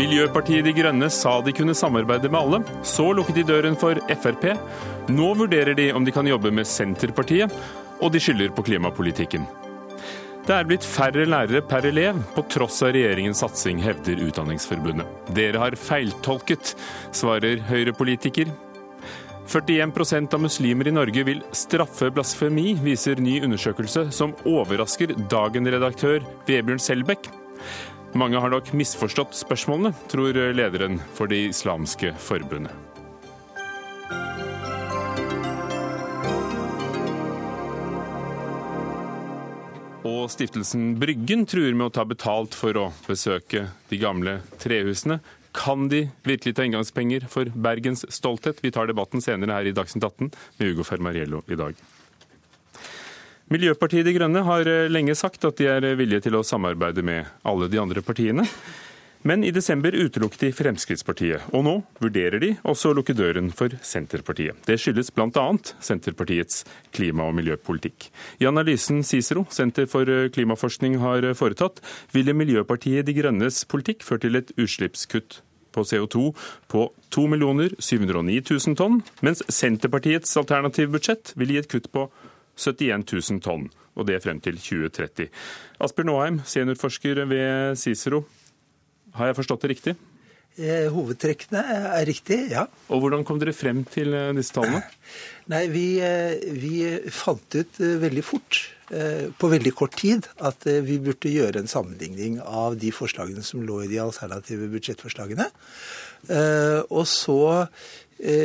Miljøpartiet De Grønne sa de kunne samarbeide med alle. Så lukket de døren for Frp. Nå vurderer de om de kan jobbe med Senterpartiet, og de skylder på klimapolitikken. Det er blitt færre lærere per elev, på tross av regjeringens satsing, hevder Utdanningsforbundet. Dere har feiltolket, svarer Høyre-politiker. 41% av muslimer i Norge vil straffe blasfemi, viser ny undersøkelse som overrasker Dagen-redaktør Vebjørn Selbekk. Mange har nok misforstått spørsmålene, tror lederen for Det islamske forbundet. Og stiftelsen Bryggen truer med å ta betalt for å besøke de gamle trehusene. Kan de virkelig ta inngangspenger for Bergens stolthet? Vi tar debatten senere her i Dagsnytt 18 med Ugo Fermariello i dag. Miljøpartiet De Grønne har eh, lenge sagt at de er villige til å samarbeide med alle de andre partiene. Men i desember utelukket de Fremskrittspartiet, og nå vurderer de også å lukke døren for Senterpartiet. Det skyldes bl.a. Senterpartiets klima- og miljøpolitikk. I analysen Cicero, Senter for eh, klimaforskning, har foretatt, ville Miljøpartiet De Grønnes politikk ført til et utslippskutt på CO2 på 2 709 000 tonn, mens Senterpartiets alternative budsjett ville gi et kutt på 71 000 tonn, og det frem til 2030. Asbjørn Nåheim, seniorforsker ved Cicero. Har jeg forstått det riktig? Eh, hovedtrekkene er riktig, ja. Og Hvordan kom dere frem til eh, disse tallene? Nei, vi, eh, vi fant ut veldig fort, på veldig kort tid, at vi burde gjøre en sammenligning av de forslagene som lå i de alternative budsjettforslagene. Og så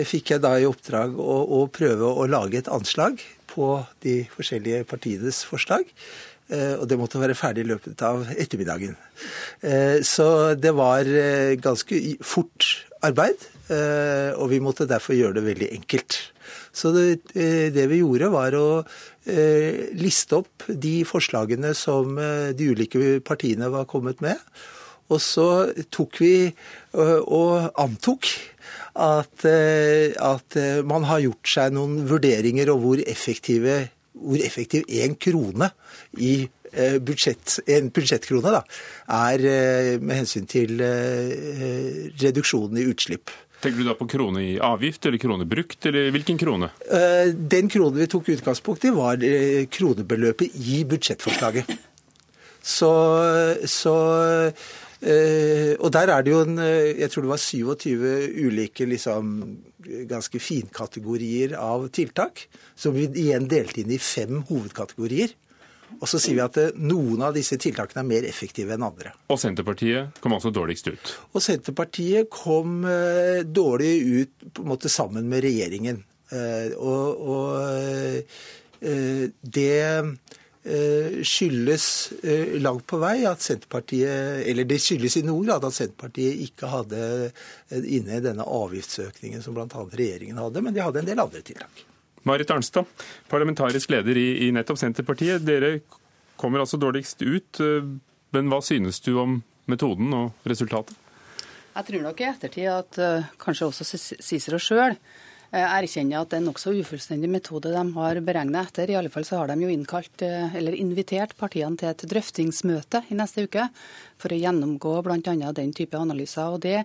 fikk jeg da i oppdrag å, å prøve å lage et anslag på de forskjellige partienes forslag. Og det måtte være ferdig i løpet av ettermiddagen. Så det var ganske fort arbeid, og vi måtte derfor gjøre det veldig enkelt. Så det, det vi gjorde, var å liste opp de forslagene som de ulike partiene var kommet med. Og så tok vi og antok at, at man har gjort seg noen vurderinger av hvor hvor effektiv én krone i budsjett, en budsjettkrone da, er med hensyn til reduksjonen i utslipp. Tenker du da på krone i avgift eller krone brukt, eller hvilken krone? Den kronen vi tok utgangspunkt i, var kronebeløpet i budsjettforslaget. Så, så og der er det jo en Jeg tror det var 27 ulike liksom, ganske finkategorier av tiltak, som vi igjen delte inn i fem hovedkategorier. Og så sier vi at noen av disse tiltakene er mer effektive enn andre. Og Senterpartiet kom altså dårligst ut? Og Senterpartiet kom dårlig ut på en måte sammen med regjeringen. Og, og det skyldes langt på vei at Senterpartiet Eller det skyldes i noen grad at Senterpartiet ikke hadde inne denne avgiftsøkningen som bl.a. regjeringen hadde, men de hadde en del andre tiltak. Marit Arnstad, parlamentarisk leder i, i nettopp Senterpartiet. Dere kommer altså dårligst ut, men hva synes du om metoden og resultatet? Jeg tror nok i ettertid at kanskje også Cicero sjøl erkjenner at det er en nokså ufullstendig metode de har beregnet etter. I alle fall så har de jo innkalt, eller invitert partiene til et drøftingsmøte i neste uke for å gjennomgå bl.a. den type analyser. Og Det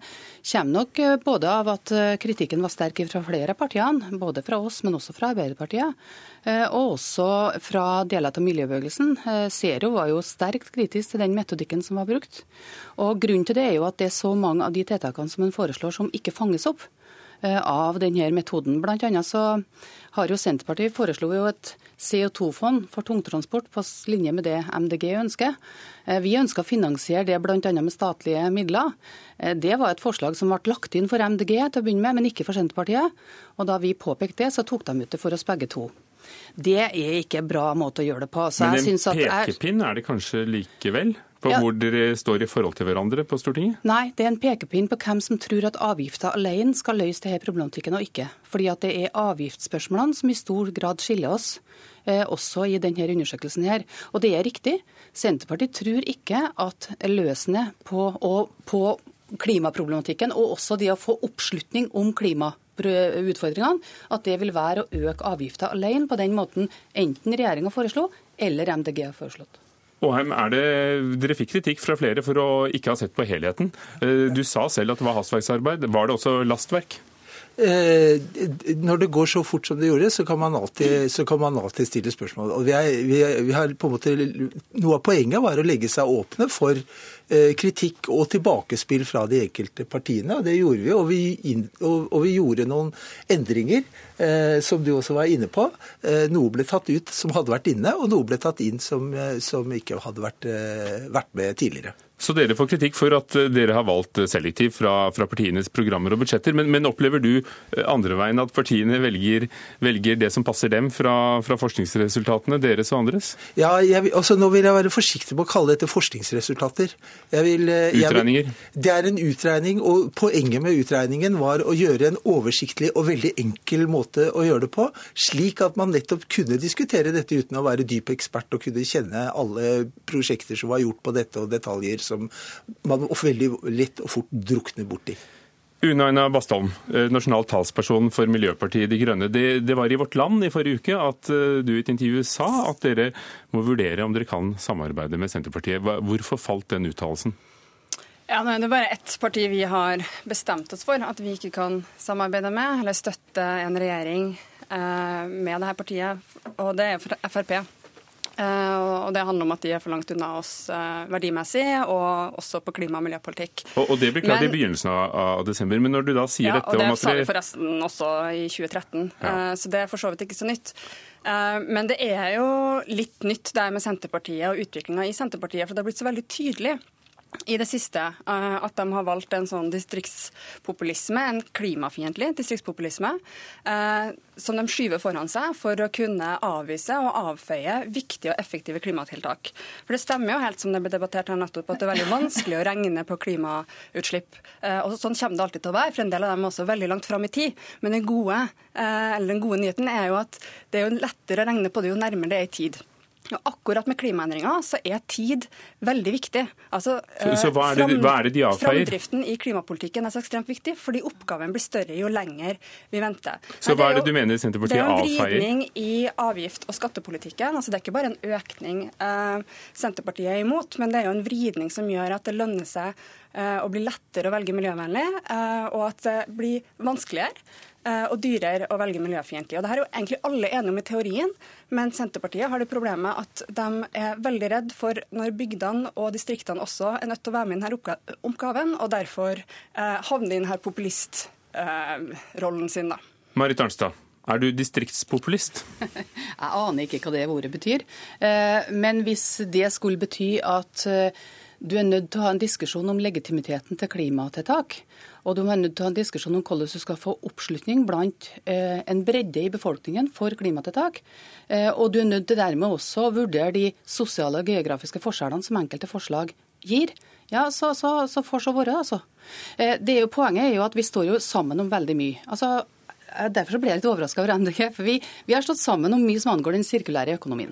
kommer nok både av at kritikken var sterk fra flere av partiene, både fra oss, men også fra Arbeiderpartiet. Og også fra deler av miljøbevegelsen. Zero var jo sterkt kritisk til den metodikken som var brukt. Og Grunnen til det er jo at det er så mange av de tiltakene som en foreslår som ikke fanges opp av denne metoden. Blant annet så har jo Senterpartiet foreslo jo et CO2-fond for tungtransport på linje med det MDG ønsker. Vi ønsker å finansiere det bl.a. med statlige midler. Det var et forslag som ble lagt inn for MDG til å begynne med, men ikke for Senterpartiet. Og da vi påpekte det, så tok de ut det for oss begge to. Det er ikke en bra måte å gjøre det på. Så men en pekepinn er det kanskje likevel? På ja. hvor dere står i forhold til hverandre på Stortinget? Nei, det er en pekepinn på hvem som tror at avgifter alene skal løse denne problematikken og ikke. Fordi at det er avgiftsspørsmålene som i stor grad skiller oss, eh, også i denne undersøkelsen her. Og det er riktig. Senterpartiet tror ikke at løsene på, på klimaproblematikken, og også det å få oppslutning om klimautfordringene, at det vil være å øke avgifter alene på den måten enten regjeringa foreslo eller MDG har foreslått. Åheim, er Dere fikk kritikk fra flere for å ikke ha sett på helheten. Du sa selv at det var hastverksarbeid. Var det også lastverk? Eh, når det går så fort som det gjorde, så kan man alltid, kan man alltid stille spørsmål. Og vi er, vi er, vi har på en måte, Noe av poenget var å legge seg åpne for eh, kritikk og tilbakespill fra de enkelte partiene. og Det gjorde vi. Og vi, og, og vi gjorde noen endringer, eh, som du også var inne på. Eh, noe ble tatt ut som hadde vært inne, og noe ble tatt inn som, eh, som ikke hadde vært, eh, vært med tidligere. Så dere får kritikk for at eh, dere har valgt eh, selektivt fra, fra partienes programmer og budsjetter. Men, men, opplever du eh, andre veien at partiene velger, velger det som passer dem fra, fra, forskningsresultatene, deres og andres? Ja, jeg, altså Nå vil jeg være forsiktig med å kalle dette forskningsresultater. Vil, Utregninger? Vil, det er en utregning, og poenget med utregningen var å gjøre en oversiktlig og veldig enkel måte å gjøre det på, slik at man nettopp kunne diskutere dette uten å være dyp ekspert og kunne kjenne alle prosjekter som var gjort på dette og detaljer som man veldig lett og fort drukner borti. Une Aina Bastholm, eh, nasjonal talsperson for Miljøpartiet De Grønne. Det, det, var i Vårt Land i forrige uke at eh, du i et intervju sa at dere må vurdere om dere kan samarbeide med Senterpartiet. Hvorfor falt den uttalelsen? Ja, Det er bare ett parti vi har bestemt oss for at vi ikke kan samarbeide med, eller støtte en regjering eh, med dette partiet, og det er Frp. Eh, og Det handler om at de er for langt unna oss eh, verdimessig, og også på klima- og miljøpolitikk. Og, og Det ble klart men, i begynnelsen av, desember, men når du da sier ja, dette og Det sa vi forresten også i 2013, ja. Eh, så det er for så vidt ikke så nytt. Men det er jo litt nytt det med Senterpartiet og utviklinga i Senterpartiet, for det har blitt så veldig tydelig i det siste eh, at de har valgt en sånn distriktspopulisme, en klimafiendtlig distriktspopulisme, eh, som de skyver foran seg for å kunne avvise og avfeie viktige og effektive klimatiltak. For det stemmer jo helt som det ble debattert her nettopp, at det er veldig vanskelig å regne på klimautslipp. Eh, og sånn kommer det alltid til å være, for en del av dem er også veldig langt fram i tid. Men den gode, den gode nyheten er jo at det er jo lettere å regne på det jo nærmere det er i tid. Og akkurat med klimaendringer så er tid veldig viktig. Altså, så, så hva, er det, hva, er det, de avfeier? Framdriften i klimapolitikken er så ekstremt viktig, fordi oppgaven blir større jo lenger vi venter. Så hva er det, jo, du mener Senterpartiet avfeier? Det er en vridning i avgift- og skattepolitikken. Altså, det er ikke bare en økning eh, Senterpartiet er imot, men det er jo en vridning som gjør at det lønner seg eh, å bli lettere å velge miljøvennlig, eh, og at det blir vanskeligere Eh, og dyrere å velge miljøfiendtlig. Og Dette er jo egentlig alle enige om i teorien, men Senterpartiet har det problemet at de er veldig redd for når bygdene og distriktene også er nødt til å være med i denne oppgaven, og derfor eh, havner i denne populistrollen eh, sin. da. Marit Arnstad. Er du distriktspopulist? Jeg aner ikke hva det ordet betyr. Eh, men hvis det skulle bety at du er nødt til å ha en diskusjon om legitimiteten til klimatiltak. Og du er nødt til å ha en diskusjon om hvordan du skal få oppslutning blant eh, en bredde i befolkningen for klimatiltak. Eh, og du er nødt til dermed også å vurdere de sosiale og geografiske forskjellene som enkelte forslag gir. Ja, så, så, så får så være, altså. Eh, det er jo, poenget er jo at vi står jo sammen om veldig mye. Altså, derfor Derfor ble jeg litt overraska over MDG. For vi, vi har stått sammen om mye som angår den sirkulære økonomien.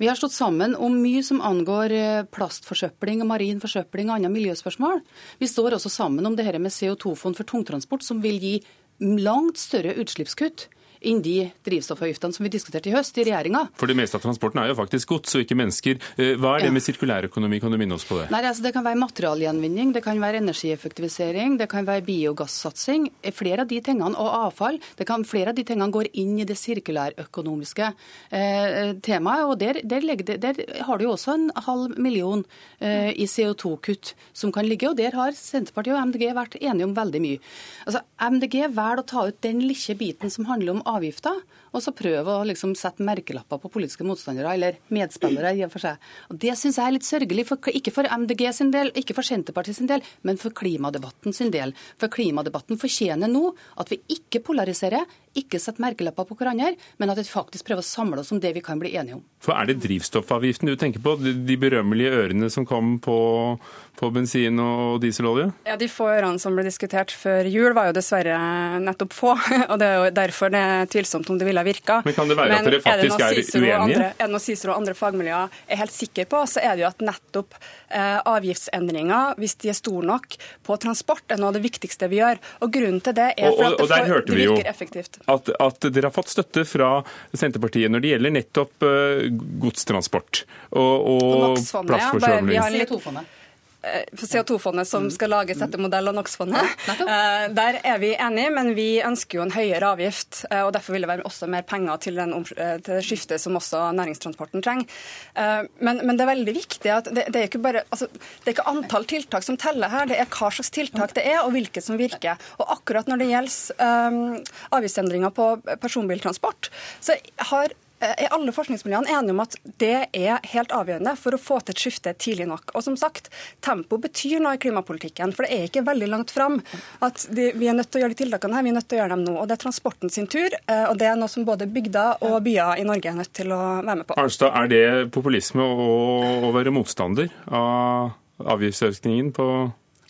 Vi har stått sammen om mye som angår eh, plastforsøpling, marin forsøpling og andre miljøspørsmål. Vi står også sammen om det her med CO2-fond for tungtransport, som vil gi langt større utslippskutt inn de drivstoffavgiftene som vi diskuterte i høst i regjeringa. For det meste av transporten er jo faktisk gods og ikke mennesker. Eh, hva er det med sirkulærøkonomi, kan du minne oss på det? Nei, altså Det kan være materialgjenvinning, det kan være energieffektivisering, det kan være biogassatsing. Flere av de tingene, og avfall, det kan, flere av de tingene går inn i det sirkulærøkonomiske eh, temaet. og der, der, legger, der, har du jo også en halv million eh, i CO2-kutt som kan ligge, og der har Senterpartiet og MDG vært enige om veldig mye. Altså, MDG velger å ta ut den lille biten som handler om avgifter, og så prøve å liksom sette merkelapper på politiske motstandere eller medspillere. i og for seg. Og Det syns jeg er litt sørgelig, for, ikke for MDG sin del, ikke for Senterpartiet sin del, men for klimadebatten sin del. For klimadebatten fortjener nå at vi ikke polariserer, ikke setter merkelapper på hverandre, men at vi faktisk prøver å samle oss om det vi kan bli enige om. For Er det drivstoffavgiften du tenker på? De berømmelige ørene som kom på, på bensin og dieselolje? Ja, De få ørene som ble diskutert før jul, var jo dessverre nettopp få. og Det er jo derfor det er tvilsomt om det ville virka. Men kan det være Men at dere faktisk er, er uenige? Andre, er det noe Cicero og andre fagmiljøer er helt sikre på, så er det jo at nettopp eh, avgiftsendringer, hvis de er store nok på transport, er noe av det viktigste vi gjør. Og grunnen til det er for og, og, at det, for, det virker effektivt. At, at, dere har fått støtte fra Senterpartiet når det gjelder nettopp uh, godstransport og, og plassforskjøvning. Ja, Eh, CO2-fondet som skal lages etter modell av NOx-fondet. Eh, der er vi enige, men vi ønsker jo en høyere avgift. Eh, og Derfor vil det være også mer penger til, den, til skiftet som også næringstransporten trenger. Men, men det er veldig viktig at det, det, er ikke bare, altså, det er ikke antall tiltak som teller her, det er hva slags tiltak det er, og hvilke som virker. Og akkurat når det gjelder um, avgiftsendringer på personbiltransport, så har er alle forskningsmiljøene enige om at det er helt avgjørende for å få til et skifte tidlig nok. Og som sagt, tempo betyr noe i klimapolitikken. For det er ikke veldig langt fram at vi er nødt til å gjøre de tiltakene her, vi er nødt til å gjøre dem nå. Og det er transporten sin tur, eh, og det er noe som både bygder og byer i Norge er nødt til å være med på. Arnstad, er det populisme å, å være motstander av avgiftsøkningen på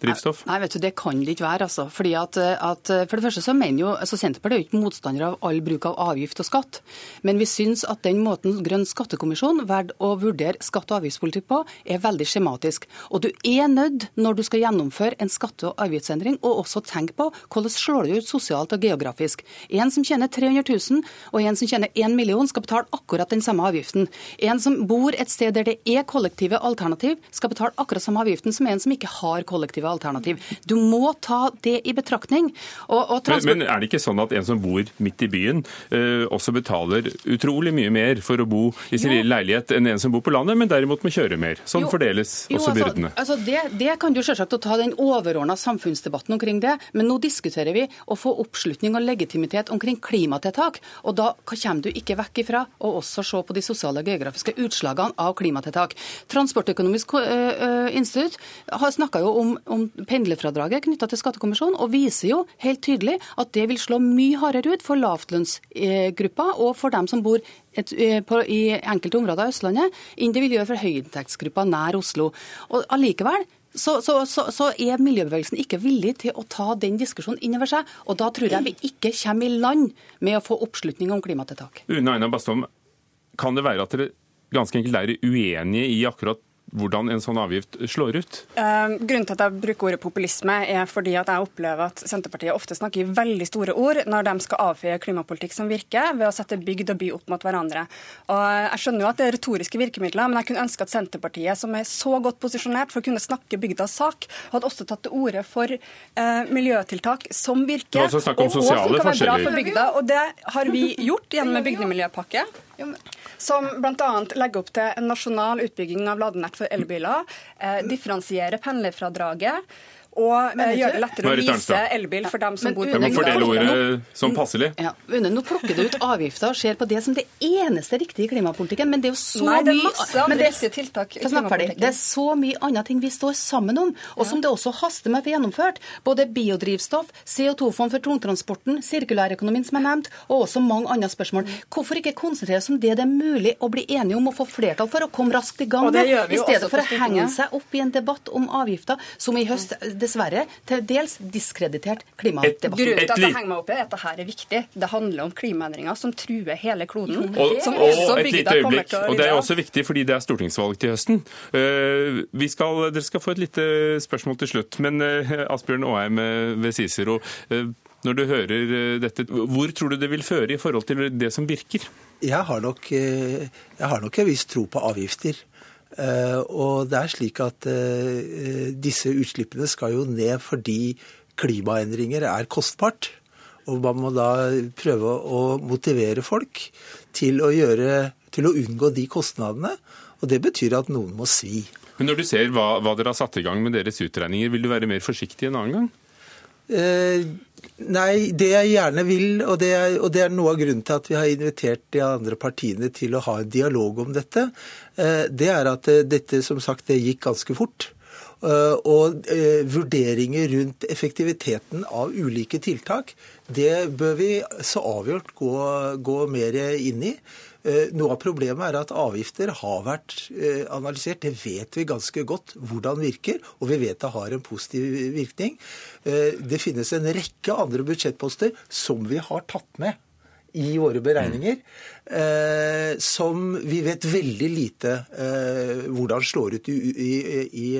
drivstoff? Nei, vet du, Det kan det ikke være. altså. Fordi at, at For det første så mener jo, altså Senterpartiet er jo ikke motstander av all bruk av avgift og skatt. Men vi syns at den måten Grønn skattekommisjon valgte å vurdere skatte- og avgiftspolitikk på, er veldig skjematisk. Og du er nødt, når du skal gjennomføre en skatte- og avgiftsendring, å også tenke på hvordan slår det ut sosialt og geografisk. En som tjener 300 000 og en som tjener 1 million, skal betale akkurat den samme avgiften. En som bor et sted der det er kollektive alternativ, skal betale akkurat samme avgiften som en som ikke har kollektive alternativ. Du må ta det i betraktning. Og, og transport... men, men, er det ikke sånn at en som bor midt i byen, uh, også betaler utrolig mye mer for å bo i sin lille leilighet enn en som bor på landet, men derimot må kjøre mer? Sånn jo. fordeles jo, også altså, byrdene. Altså, det, det, kan du selvsagt ta den overordna samfunnsdebatten omkring det, men nå diskuterer vi å få oppslutning og legitimitet omkring klimatiltak. Og da kommer du ikke vekk ifra å også se på de sosiale og geografiske utslagene av klimatiltak. Transportøkonomisk uh, institutt har snakka jo om, om pendlerfradraget knytta til skattekommisjonen, og viser jo helt tydelig at det vil slå mye hardere ut for lavtlønnsgruppa og for dem som bor et, eh, på, i enkelte områder av Østlandet, enn det vil gjøre for høyinntektsgruppa nær Oslo. Og allikevel så, så, så, så, er miljøbevegelsen ikke villig til å ta den diskusjonen inn over seg. Og da tror jeg vi ikke kommer i land med å få oppslutning om klimatiltak. Une Aina Bastholm, kan det være at dere ganske enkelt er uenige i akkurat hvordan en sånn avgift slår ut? Uh, grunnen til at jeg bruker ordet populisme, er fordi at jeg opplever at Senterpartiet ofte snakker i veldig store ord når de skal avfeie klimapolitikk som virker, ved å sette bygd og by opp mot hverandre. Og Jeg skjønner jo at det er retoriske virkemidler, men jeg kunne ønske at Senterpartiet, som er så godt posisjonert for å kunne snakke bygdas sak, hadde også tatt til orde for uh, miljøtiltak som virker, og, og som kan være bra for bygda. Og det har vi gjort gjennom en bygdemiljøpakke som bl.a. legger opp til en nasjonal utbygging av ladenett for elbiler, eh, differensiere pendlerfradraget og uh, gjøre det lettere å vise elbil for dem som men, bor på Jeg må fordele ordet som passelig. Ja, Une, nå plukker du ut avgifter og ser på det som det eneste riktige i klimapolitikken, men det er jo så Nei, det er masse andre det, tiltak i klimapolitikken. Det er så mye andre ting vi står sammen om, og som det også haster med å få gjennomført. Både biodrivstoff, CO2-fond for tungtransporten, sirkulærøkonomien som er nevnt, og også mange andre spørsmål. Hvorfor ikke konsentrere oss om det det er mulig å bli enige om å få flertall for å komme raskt i gang med, i stedet for å henge seg opp i en debatt om avgifter som i høst dessverre til dels diskreditert klimadebatten. Grunnen til at jeg henger meg opp i at dette er viktig. Det handler om klimaendringer som truer hele kloden. Og, og et lite øyeblikk, og Det er også viktig fordi det er stortingsvalg til høsten. Uh, skal, dere skal få et lite spørsmål til slutt. Men uh, Asbjørn Aaheim uh, ved Cicero, når du hører dette, hvor tror du det vil føre i forhold til det som virker? Jeg har nok, jeg har nok en viss tro på avgifter. Eh, og det er slik at eh, disse utslippene skal jo ned fordi klimaendringer er kostbart. Og man må da prøve å motivere folk til å, gjøre, til å unngå de kostnadene. Og det betyr at noen må svi. Men Når du ser hva, hva dere har satt i gang med deres utregninger, vil du være mer forsiktig en annen gang? Eh, nei, det jeg gjerne vil, og det, er, og det, er, noe av grunnen til at vi har invitert de andre partiene til å ha en dialog om dette, eh, det er at eh, dette som sagt det gikk ganske fort. Og vurderinger rundt effektiviteten av ulike tiltak, det bør vi så avgjort gå, gå mer inn i. Eh, noe av problemet er at avgifter har vært eh, analysert. Det vet vi ganske godt hvordan virker, og vi vet det har en positiv virkning. Eh, det finnes en rekke andre budsjettposter som vi har tatt med i våre beregninger, som vi vet veldig lite hvordan slår ut i, i,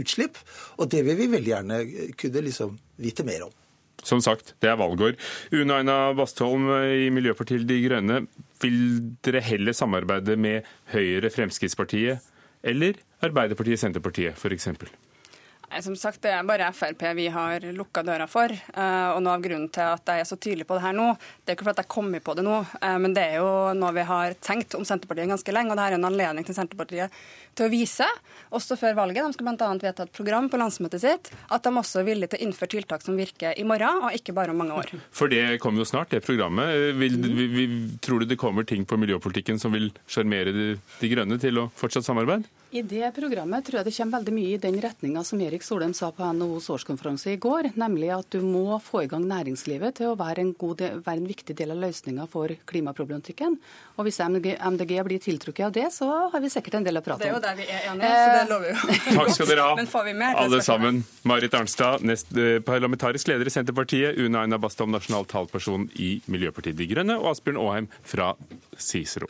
utslipp. Og det vil vi veldig gjerne kunne liksom vite mer om. Som sagt, det er valgår. Une Aina Bastholm i Miljøpartiet De Grønne, vil dere heller samarbeide med Høyre, Fremskrittspartiet eller Arbeiderpartiet, Senterpartiet f.eks.? Som sagt, Det er bare Frp vi har lukka døra for. Eh, og noe av grunnen til at jeg er så tydelig på det her nå, det er ikke fordi jeg kommer på det nå, eh, men det er jo noe vi har tenkt om Senterpartiet ganske lenge. Og det er en anledning til Senterpartiet til å vise, også før valget, de skal bl.a. vedta et program på landsmøtet sitt, at de også er villige til å innføre tiltak som virker i morgen, og ikke bare om mange år. For det kommer jo snart, det programmet. Vil, vi, vi, tror du det kommer ting på miljøpolitikken som vil sjarmere de, de Grønne til å fortsatt samarbeid? I det programmet tror jeg det kommer veldig mye i den retninga som Erik Solheim sa på NHOs årskonferanse i går, nemlig at du må få i gang næringslivet til å være en, del, være en viktig del av løsninga for klimaproblematikken. Og hvis MDG, MDG, blir tiltrukket av det, så har vi sikkert en del å prate om. Det er jo der vi er enige, så det lover jo. Takk skal dere ha, Men får vi mer, alle sammen. Marit Arnstad, nest, eh, parlamentarisk leder i Senterpartiet, Una Aina Bastholm, nasjonal talperson i Miljøpartiet De Grønne, og Asbjørn Aaheim fra Cicero.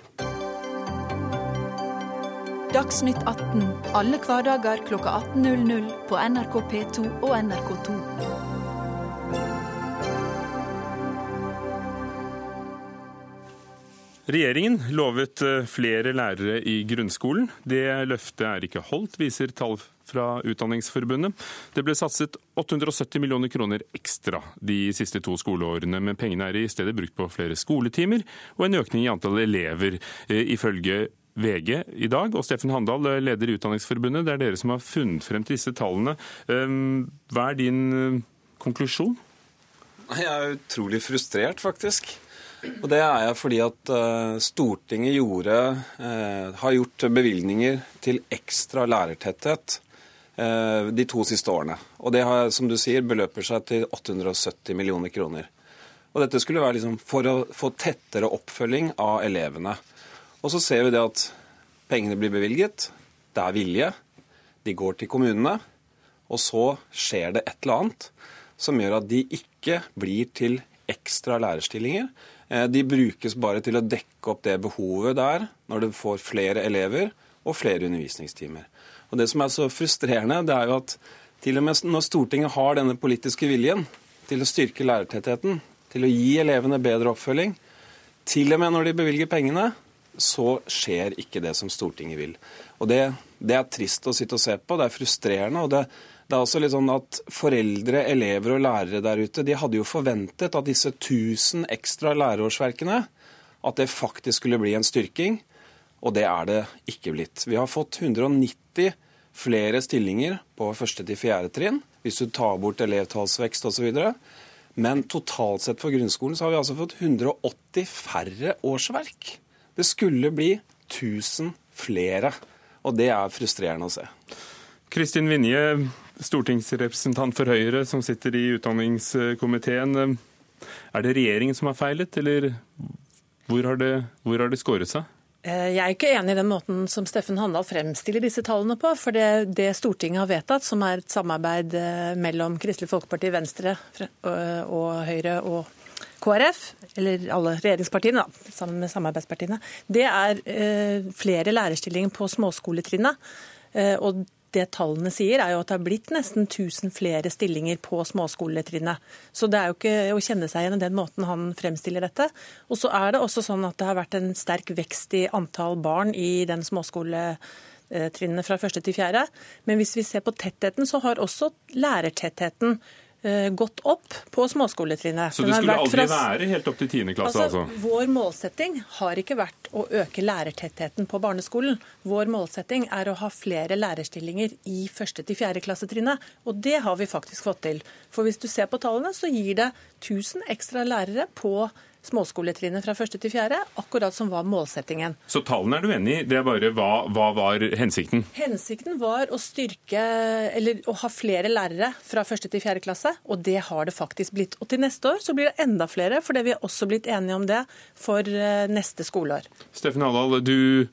Dagsnytt 18 alle hverdager kl 18.00 på NRK P2 og NRK2. Regjeringen lovet eh, flere lærere i grunnskolen. Det løftet er ikke holdt, viser tall fra Utdanningsforbundet. Det ble satset 870 millioner kroner ekstra de siste to skoleårene, men pengene er i stedet brukt på flere skoletimer og en økning i antall elever, eh, ifølge VG i dag. Og Steffen Handal, leder i Utdanningsforbundet, det er dere som har funnet frem til disse tallene. Ehm, hva er din eh, konklusjon? Jeg er utrolig frustrert, faktisk. Og det er jeg fordi at uh, Stortinget gjorde, har gjort bevilgninger til ekstra lærertetthet de to siste årene. Og det har, som du sier, beløper seg til 870 millioner kroner. Og dette skulle være liksom for å få tettere oppfølging av elevene. Og så ser vi det at pengene blir bevilget, det er vilje, de går til kommunene, og så skjer det et eller annet som gjør at de ikke blir til ekstra lærerstillinger. Eh, de brukes bare til å dekke opp det behovet der når du får flere elever og flere undervisningstimer. Og Det som er så frustrerende, det er jo at til og med når Stortinget har denne politiske viljen til å styrke lærertettheten, til å gi elevene bedre oppfølging, til og med når de bevilger pengene, så skjer ikke det som Stortinget vil. Og det, det, er trist å sitte og se på, det er frustrerende. og det, det er også litt sånn at Foreldre, elever og lærere der ute de hadde jo forventet at disse 1000 ekstra lærerårsverkene at det faktisk skulle bli en styrking, og det er det ikke blitt. Vi har fått 190 flere stillinger på første til fjerde trinn, hvis du tar bort elevtallsvekst osv. Men totalt sett for grunnskolen så har vi altså fått 180 færre årsverk. Det skulle bli 1000 flere, og det er frustrerende å se. Kristin Vinje, stortingsrepresentant for Høyre som sitter i utdanningskomiteen. Er det regjeringen som har feilet, eller hvor har det, hvor har det skåret seg? Eh, jeg er ikke enig i den måten som Steffen Handal fremstiller disse tallene på. For det, det, Stortinget har vedtatt, som er et samarbeid eh, mellom Kristelig Folkeparti, Venstre og Høyre og KrF, eller alle regjeringspartiene, da, sammen med samarbeidspartiene, det er eh, flere lærerstillinger på småskoletrinnet. Eh, og det tallene sier, er jo at det har blitt nesten 1000 flere stillinger på småskoletrinnet. Så det er jo ikke å kjenne seg igjen i den måten han fremstiller dette. Og så er det også sånn at det har vært en sterk vekst i antall barn i den småskoletrinnet fra første til fjerde. Men hvis vi ser på tettheten, så har også lærertettheten gått opp på småskoletrinnet. Så det skulle aldri være helt opp til 10. klasse? Altså, altså, Vår målsetting har ikke vært å øke lærertettheten på barneskolen. Vår målsetting er å ha flere lærerstillinger i første til fjerde klassetrinnet. Og det har vi faktisk fått til. For hvis du ser på tallene, så gir det 1000 ekstra lærere på småskoletrinnet fra første til fjerde, akkurat som var målsettingen. Så tallene er du enig i, det er bare hva, hva var hensikten? Hensikten var å styrke, eller å ha flere lærere fra første til fjerde klasse, og det har det faktisk blitt. Og til neste år så blir det enda flere, fordi vi har også blitt enige om det for eh, neste skoleår. Steffen Hadal, du,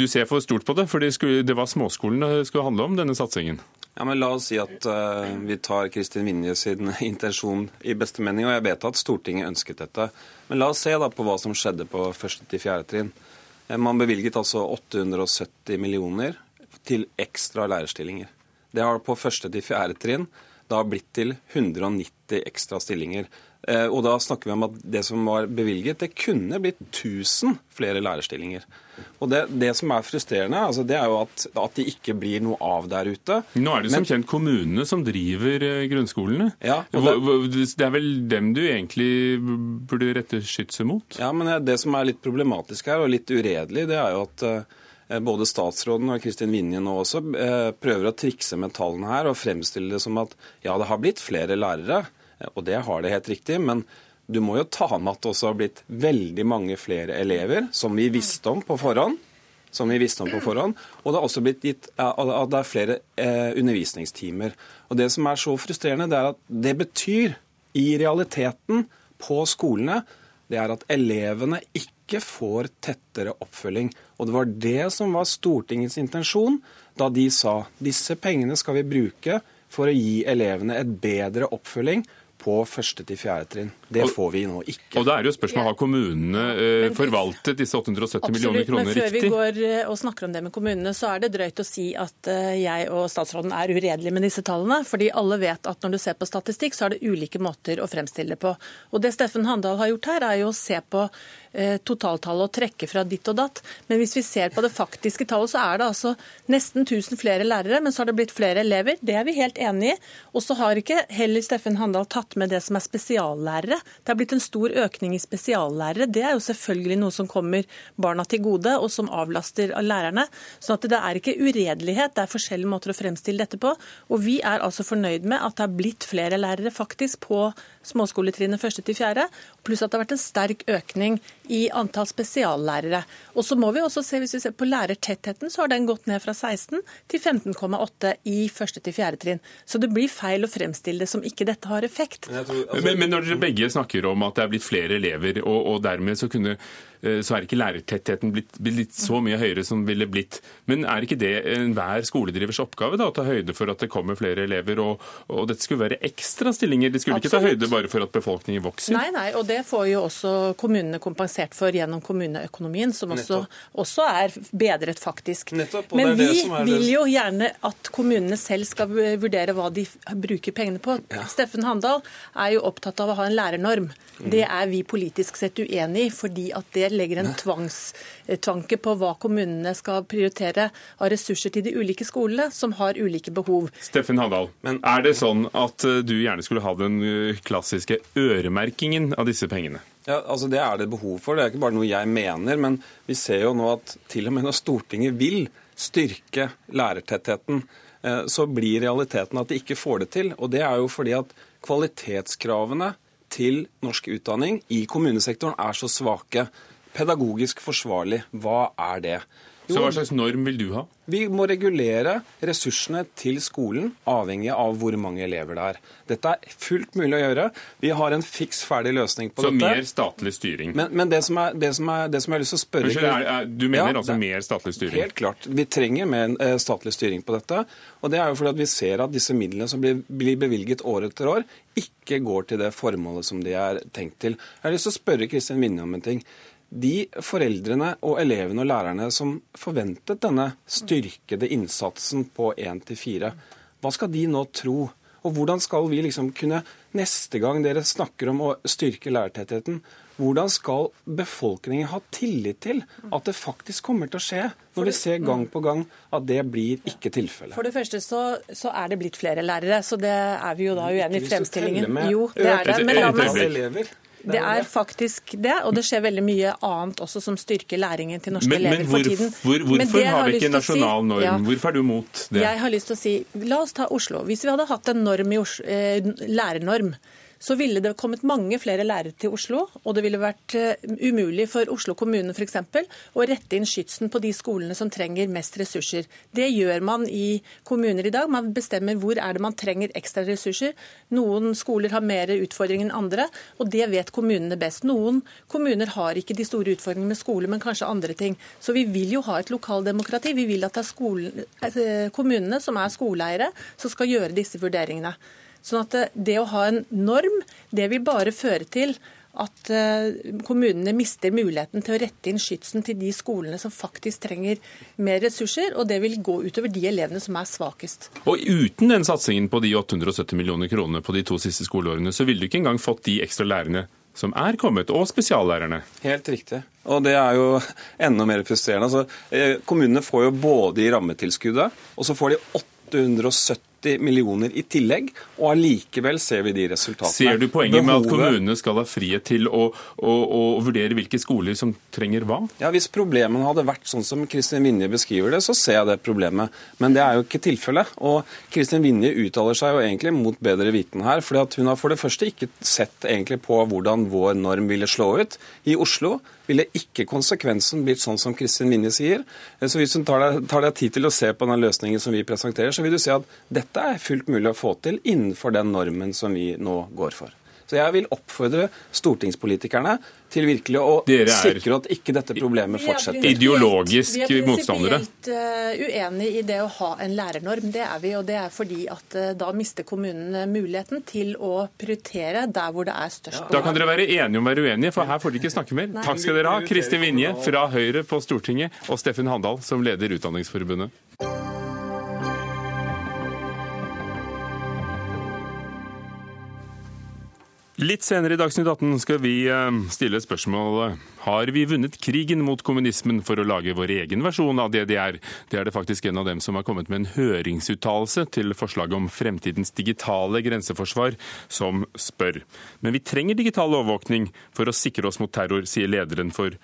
du ser for stort på det, for det, det var småskolen det skulle handle om, denne satsingen? Ja, men La oss si at uh, vi tar Kristin Vinje sin intensjon i beste mening, og jeg vet at Stortinget ønsket dette. Men la oss se da på hva som skjedde på første til fjerde trinn. Eh, man bevilget altså 870 millioner til ekstra lærerstillinger. Det har på første til fjerde trinn da blitt til 190 ekstra stillinger. Eh, og da snakker vi om at det som var bevilget, det kunne blitt 1000 flere lærerstillinger. Og det, det som er frustrerende, altså det er jo at, at det ikke blir noe av der ute. Nå er det som kjent kommunene som driver eh, grunnskolene. Ja, det, det er vel dem du egentlig burde rette skytset mot? Ja, men det som er litt problematisk her, og litt uredelig, det er jo at eh, både statsråden og Kristin Vinje nå også prøver å trikse med tallene her og fremstille det som at ja, det har blitt flere lærere. Og det har det helt riktig. Men du må jo ta med at det også har blitt veldig mange flere elever, som vi visste om på forhånd. Som vi visste om på forhånd. Og det har også blitt gitt at det er flere eh, undervisningstimer. Og Det som er så frustrerende, det er at det betyr i realiteten på skolene det er at elevene ikke får tettere oppfølging. Og det var det som var Stortingets intensjon da de sa disse pengene skal vi bruke for å gi elevene et bedre oppfølging på første til fjerde trinn. Det får vi nå ikke. Og da er jo spørsmålet, Har kommunene eh, forvaltet disse 870 Absolutt, millioner kroner riktig? Absolutt, Men før vi går eh, og snakker om det med kommunene, så er det drøyt å si at eh, jeg og statsråden er uredelige med disse tallene. fordi alle vet at når du ser på statistikk, så er det ulike måter å fremstille det på. Og Det Steffen Handal har gjort her, er jo å se på Eh, totaltallet og trekke fra ditt og datt. Men hvis vi ser på det faktiske tallet, så er det altså nesten 1000 flere lærere, men så har det blitt flere elever. Det er vi helt enig i. Og så har ikke heller Steffen Handal tatt med det som er spesiallærere. Det har blitt en stor økning i spesiallærere. Det er jo selvfølgelig noe som kommer barna til gode, og som avlaster av lærerne. Så det er ikke uredelighet, det er forskjellige måter å fremstille dette på. Og vi er altså fornøyd med at det har blitt flere lærere faktisk på småskoletrinnet første til fjerde, pluss at det har vært en sterk økning i antall spesiallærere. Og så må vi også se, Hvis vi ser på lærertettheten, så har den gått ned fra 16 til 15,8 i første til fjerde trinn. Så det blir feil å fremstille det som ikke dette har effekt. Men, tror, altså... men, men når dere begge snakker om at det er blitt flere elever, og, og dermed så kunne så er ikke lærertettheten blitt, blitt, så mye høyere som ville blitt. Men er ikke det enhver skoledrivers oppgave da, å ta høyde for at det kommer flere elever? Og, og dette skulle være ekstra stillinger? De skulle Absolutt. ikke ta høyde bare for at befolkningen vokser? Nei, nei, og det får jo også kommunene kompensert for gjennom kommuneøkonomien, som også, også er bedret faktisk. Nettopp, Men vi vil jo gjerne at kommunene selv skal vurdere hva de bruker pengene på. Ja. Steffen Handal er jo opptatt av å ha en lærernorm. Det er vi politisk sett uenig i, fordi at det legger en tvangstanke på hva kommunene skal prioritere av ressurser til de ulike skolene, som har ulike behov. Steffen Handal, er det sånn at eh, du gjerne skulle ha den eh, klassiske øremerkingen av disse pengene? Ja, altså Det er det behov for. Det er ikke bare noe jeg mener. Men vi ser jo nå at til og med når Stortinget vil styrke lærertettheten, eh, så blir realiteten at de ikke får det til. Og det er jo fordi at kvalitetskravene til norsk utdanning i kommunesektoren er så svake. Pedagogisk forsvarlig, hva er det? Jo, så Hva slags norm vil du ha? Vi må regulere ressursene til skolen avhengig av hvor mange elever det er. Dette er fullt mulig å gjøre. Vi har en fiks ferdig løsning på så dette. Så mer statlig styring? Men, men det, som er, det, som er, det, som jeg har lyst til å spørre Unnskyld, er, er, Du mener ja, altså mer statlig styring? Helt klart. Vi trenger mer uh, statlig styring på dette. Og det er jo fordi at vi ser at disse midlene som blir, blir bevilget år etter år, ikke går til det formålet som de er tenkt til. Jeg har lyst til å spørre Kristin Vinje om en ting de foreldrene og elevene og lærerne som forventet denne styrkede innsatsen på 1-4, hva skal de nå tro? Og hvordan skal vi liksom kunne, neste gang dere snakker om å styrke lærertettheten, hvordan skal befolkningen ha tillit til at det faktisk kommer til å skje, når vi ser gang på gang at det blir ikke tilfellet? For det første så, så er det blitt flere lærere, så det er vi jo da uenige i fremstillingen. Jo, det er det. Men la meg, det er faktisk det, og det skjer veldig mye annet også som styrker læringen til norske men, elever men hvor, for tiden. Hvor, hvorfor har vi ikke en nasjonal norm? Ja, hvorfor er du mot det? Jeg har lyst til å si, La oss ta Oslo. Hvis vi hadde hatt en norm i Oslo, eh, lærernorm, så ville det kommet mange flere lærere til Oslo. Og det ville vært eh, umulig for Oslo kommune f.eks. å rette inn skytsen på de skolene som trenger mest ressurser. Det gjør man i kommuner i dag. Man bestemmer hvor er det man trenger ekstra ressurser. Noen skoler har mer utfordringer enn andre, og det vet kommunene best. Noen kommuner har ikke de store utfordringene med skole, men kanskje andre ting. Så vi vil jo ha et lokaldemokrati. Vi vil at det er skolen, eh, kommunene som er skoleeiere, som skal gjøre disse vurderingene. Sånn at det å ha en norm, det vil bare føre til at eh, kommunene mister muligheten til å rette inn skytsen til de skolene som faktisk trenger mer ressurser, og det vil gå utover de elevene som er svakest. Og uten den satsingen på de 870 millioner kronene på de to siste skoleårene, så ville du ikke engang fått de ekstra lærerne som er kommet, og spesiallærerne. Helt riktig. Og det er jo enda mer frustrerende. Altså, eh, kommunene får jo både i rammetilskuddet, og så får de 870 80 millioner i tillegg, og allikevel ser vi de resultatene. Ser du poenget Behovet... med at kommunene skal ha frihet til å, å, å, vurdere hvilke skoler som trenger hva? Ja, Hvis problemene hadde vært sånn som Kristin Vinje beskriver det, så ser jeg det problemet. Men det er jo ikke tilfellet. Og Kristin Vinje uttaler seg jo egentlig mot bedre viten her. fordi hun har for det første ikke sett egentlig på hvordan vår norm ville slå ut. I Oslo ville ikke konsekvensen blitt sånn som Kristin Vinje sier. Så hvis hun tar deg, tar deg tid til å se på den løsningen som vi presenterer, så vil du se at dette er fullt mulig å få til innenfor den normen som vi nå går for. Så jeg vil oppfordre stortingspolitikerne til virkelig å sikre at ikke dette problemet fortsetter. Ideologisk motstandere? Vi er prinsipielt uh, uenig i det å ha en lærernorm. Det er vi, og det er fordi at uh, da mister kommunene muligheten til å prioritere der hvor det er størst behov. Da kan dere være enige om å være uenige, for her får dere ikke snakke mer. Nei. Takk skal dere ha, Kristin Vinje fra Høyre på Stortinget og Steffen Handal som leder Utdanningsforbundet. Litt senere i Dagsnytt 18 skal vi eh, stille spørsmålet har vi vunnet krigen mot kommunismen for å lage vår egen versjon av DDR. Det er det faktisk en av dem som har kommet med en høringsuttalelse til forslaget om fremtidens digitale grenseforsvar, som spør. Men vi trenger digital overvåkning for å sikre oss mot terror, sier lederen for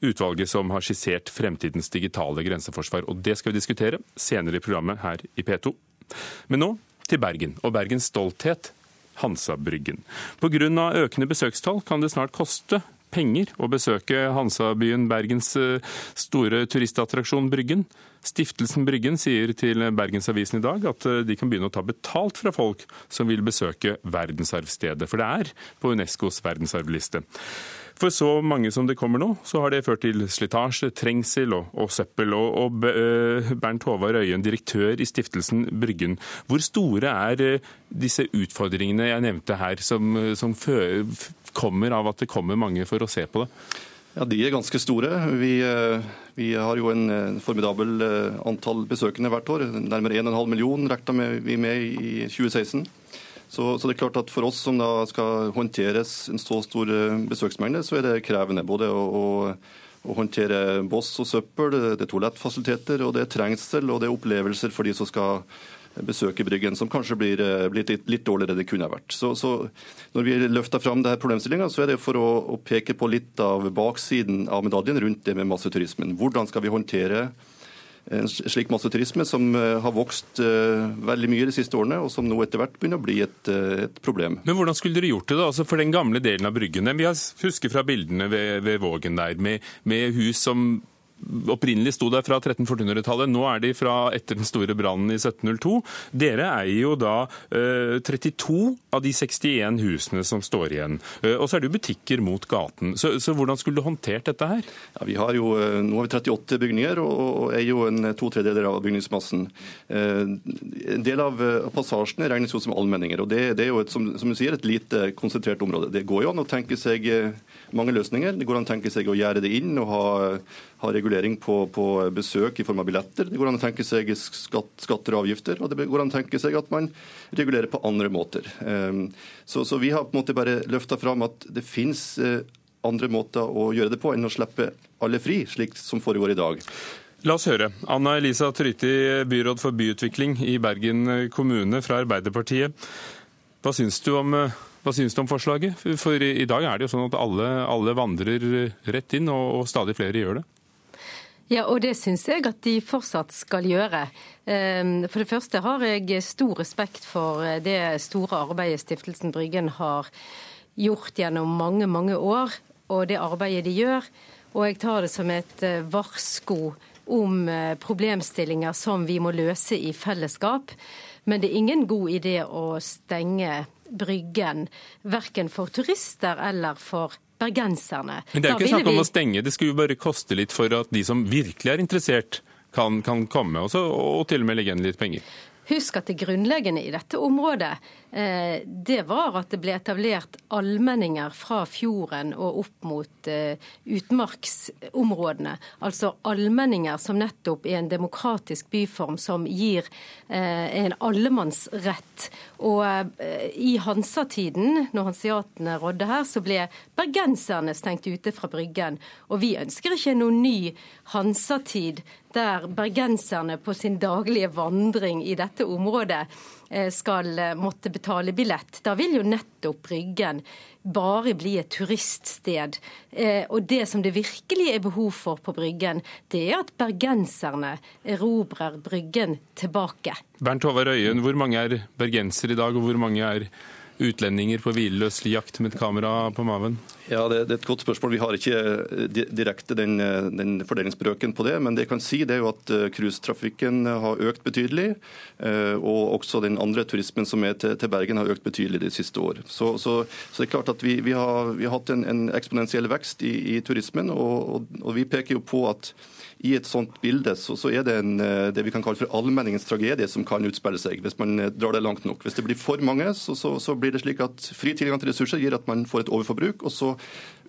utvalget som har skissert fremtidens digitale grenseforsvar. Og det skal vi diskutere senere i programmet her i P2. Men nå til Bergen og Bergens stolthet Hansabryggen. Pga. økende besøkstall kan det snart koste penger å besøke Hansabyen Bergens eh, store turistattraksjon Bryggen. Stiftelsen Bryggen sier til Bergensavisen i dag at eh, de kan begynne å ta betalt fra folk som vil besøke verdensarvstedet, for det er på Unescos verdensarvliste. For så mange som det kommer nå, så har det ført til slitasje, trengsel og, og søppel. Og, og eh, Bernt Håvard Øyen, direktør i stiftelsen Bryggen. Hvor store er eh, disse utfordringene jeg nevnte her, som, som kommer av at det kommer mange for å se på det? Ja, De er ganske store. Vi, eh, vi har jo en formidabel antall besøkende hvert år. Nærmere 1,5 million regna vi med i 2016. Så, så, det er klart at For oss som da skal håndteres en så stor eh, besøksmengde, så er det krevende. Både å, å, håndtere boss og søppel, det er toalettfasiliteter, og det er trengsel og det er opplevelser for de som skal besøke Bryggen, som kanskje blir, eh, blir litt, litt, dårligere enn det kunne vært. Så, så Når vi løfter fram problemstillinga, så er det for å, å, peke på litt av baksiden av medaljen rundt det med masseturismen. Hvordan skal vi håndtere en slik masseturisme som eh, har vokst eh, veldig mye de siste årene, og som nå etter hvert begynner å bli et, eh, et problem. Men Hvordan skulle dere gjort det da, altså for den gamle delen av Bryggen? Vi husker fra bildene ved, ved Vågen der, med, med hus som opprinnelig sto der fra 1300-1400-tallet. Nå er de fra etter den store brannen i 1702. Dere eier jo da eh, 32 av de 61 husene som står igjen. Eh, og så er det jo butikker mot gaten. Så, så, hvordan skulle du håndtert dette her? Ja, vi har jo, eh, nå har vi 38 bygninger og, og eier jo en to tredjedeler av bygningsmassen. Eh, en del av passasjene regnes jo som allmenninger. og Det, det er jo et, som, som, du sier, et lite konsentrert område. Det går jo an å tenke seg mange løsninger. Det går an å tenke seg å gjøre det inn og ha, ha regulering på, på, besøk i form av billetter. Det går an å tenke seg skatt, skatter og avgifter. Og det går an å tenke seg at man regulerer på andre måter. Ehm, så, så vi har på en måte bare løfta fram at det finnes eh, andre måter å gjøre det på enn å slippe alle fri, slik som foregår i dag. La oss høre. Anna Elisa Tryti, byråd for byutvikling i Bergen kommune fra Arbeiderpartiet. Hva syns du om eh, hva syns du om forslaget? For i dag er det jo sånn at alle, alle vandrer rett inn, og, og stadig flere gjør det. Ja, og det syns jeg at de fortsatt skal gjøre. Ehm, for det første har jeg stor respekt for det store arbeidet Stiftelsen Bryggen har gjort gjennom mange, mange år, og det arbeidet de gjør. Og jeg tar det som et eh, varsko om eh, problemstillinger som vi må løse i fellesskap. Men det er ingen god idé å stenge Bryggen, verken for turister eller for bergenserne. Men det er jo ikke snakk om vi... å stenge, det skulle jo bare koste litt for at de som virkelig er interessert, kan, kan komme også, og til og med legge igjen litt penger. Husk at det grunnleggende i dette området Eh, det var at det ble etablert allmenninger fra fjorden og opp mot eh, utmarksområdene. Altså allmenninger som nettopp er en demokratisk byform som gir eh, en allemannsrett. Og i Hansa-tiden, når hanseatene rådde her, så ble bergenserne stengt ute fra Bryggen. Og vi ønsker ikke noen ny Hansa-tid der bergenserne på sin daglige vandring i dette området Eh, skal eh, måtte betale billett. Da vil jo nettopp Bryggen bare bli et turiststed. Eh, og det som det virkelig er behov for på Bryggen, det er at bergenserne erobrer Bryggen tilbake. Bernt Håvard Øyen, hvor mange er bergensere i dag, og hvor mange er utlendinger på hvileløs jakt med et kamera på maven? Ja, det, det, er et godt spørsmål. Vi har ikke eh, direkte den, eh, den fordelingsbrøken på det. Men det jeg kan si, det er jo at eh, cruisetrafikken har økt betydelig. Og også den andre turismen som er til, til Bergen har økt betydelig de siste år. Så, så, så det er klart at vi, vi, har, vi har, hatt en, en eksponentiell vekst i, i turismen. Og, og, og vi peker jo på at i et sånt bilde så, så, er det en, eh, det vi kan kalle for allmenningens tragedie som kan utspille seg, hvis man eh, drar det langt nok. Hvis det blir for mange, så, så, så blir det slik at fri tilgang til ressurser gir at man får et overforbruk, og så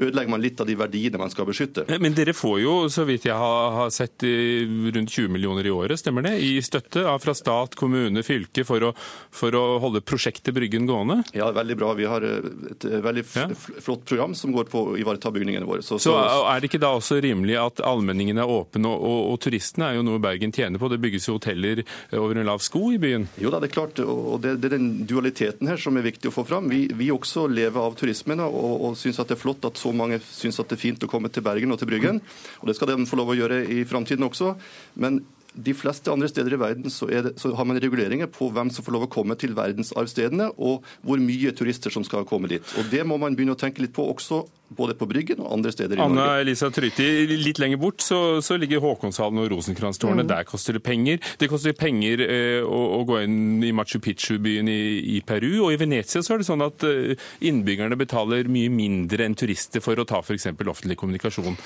ødelegger man litt av de verdiene man skal beskytte. Men dere får jo, så vidt jeg har, sett, rundt 20 millioner i året, stemmer det? I støtte fra stat, kommune, fylke for å, for å holde prosjektet Bryggen gående? Ja, veldig bra. Vi har eh, et veldig ja. flott program som går på å ivareta bygningene våre. Så, så, er det ikke da også rimelig at allmenningen er åpen og, og, og, turistene er jo noe Bergen tjener på. Det bygges jo hoteller over en lav sko i byen. Jo da, det er klart. og Det, det er den dualiteten her som er viktig å få fram. Vi, vi også lever av turismen og, og syns at det er flott at så mange syns at det er fint å komme til Bergen og til Bryggen. Og det skal de få lov å gjøre i framtiden også. Men de fleste andre steder i verden så, det, så, har man reguleringer på hvem som får lov å komme til verdensarvstedene, og hvor mye turister som skal komme dit. Og Det må man begynne å tenke litt på også, både på Bryggen og andre steder i Anna Norge. Anna Elisa Tryti, litt lenger bort så, så ligger Håkonshallen og Rosenkrantztårnet. Mm. Der koster det penger. Det koster penger eh, å, å, gå inn i Machu Picchu-byen i, i, Peru. Og i Venezia så er det sånn at eh, innbyggerne betaler mye mindre enn turister for å ta f.eks. offentlig kommunikasjon.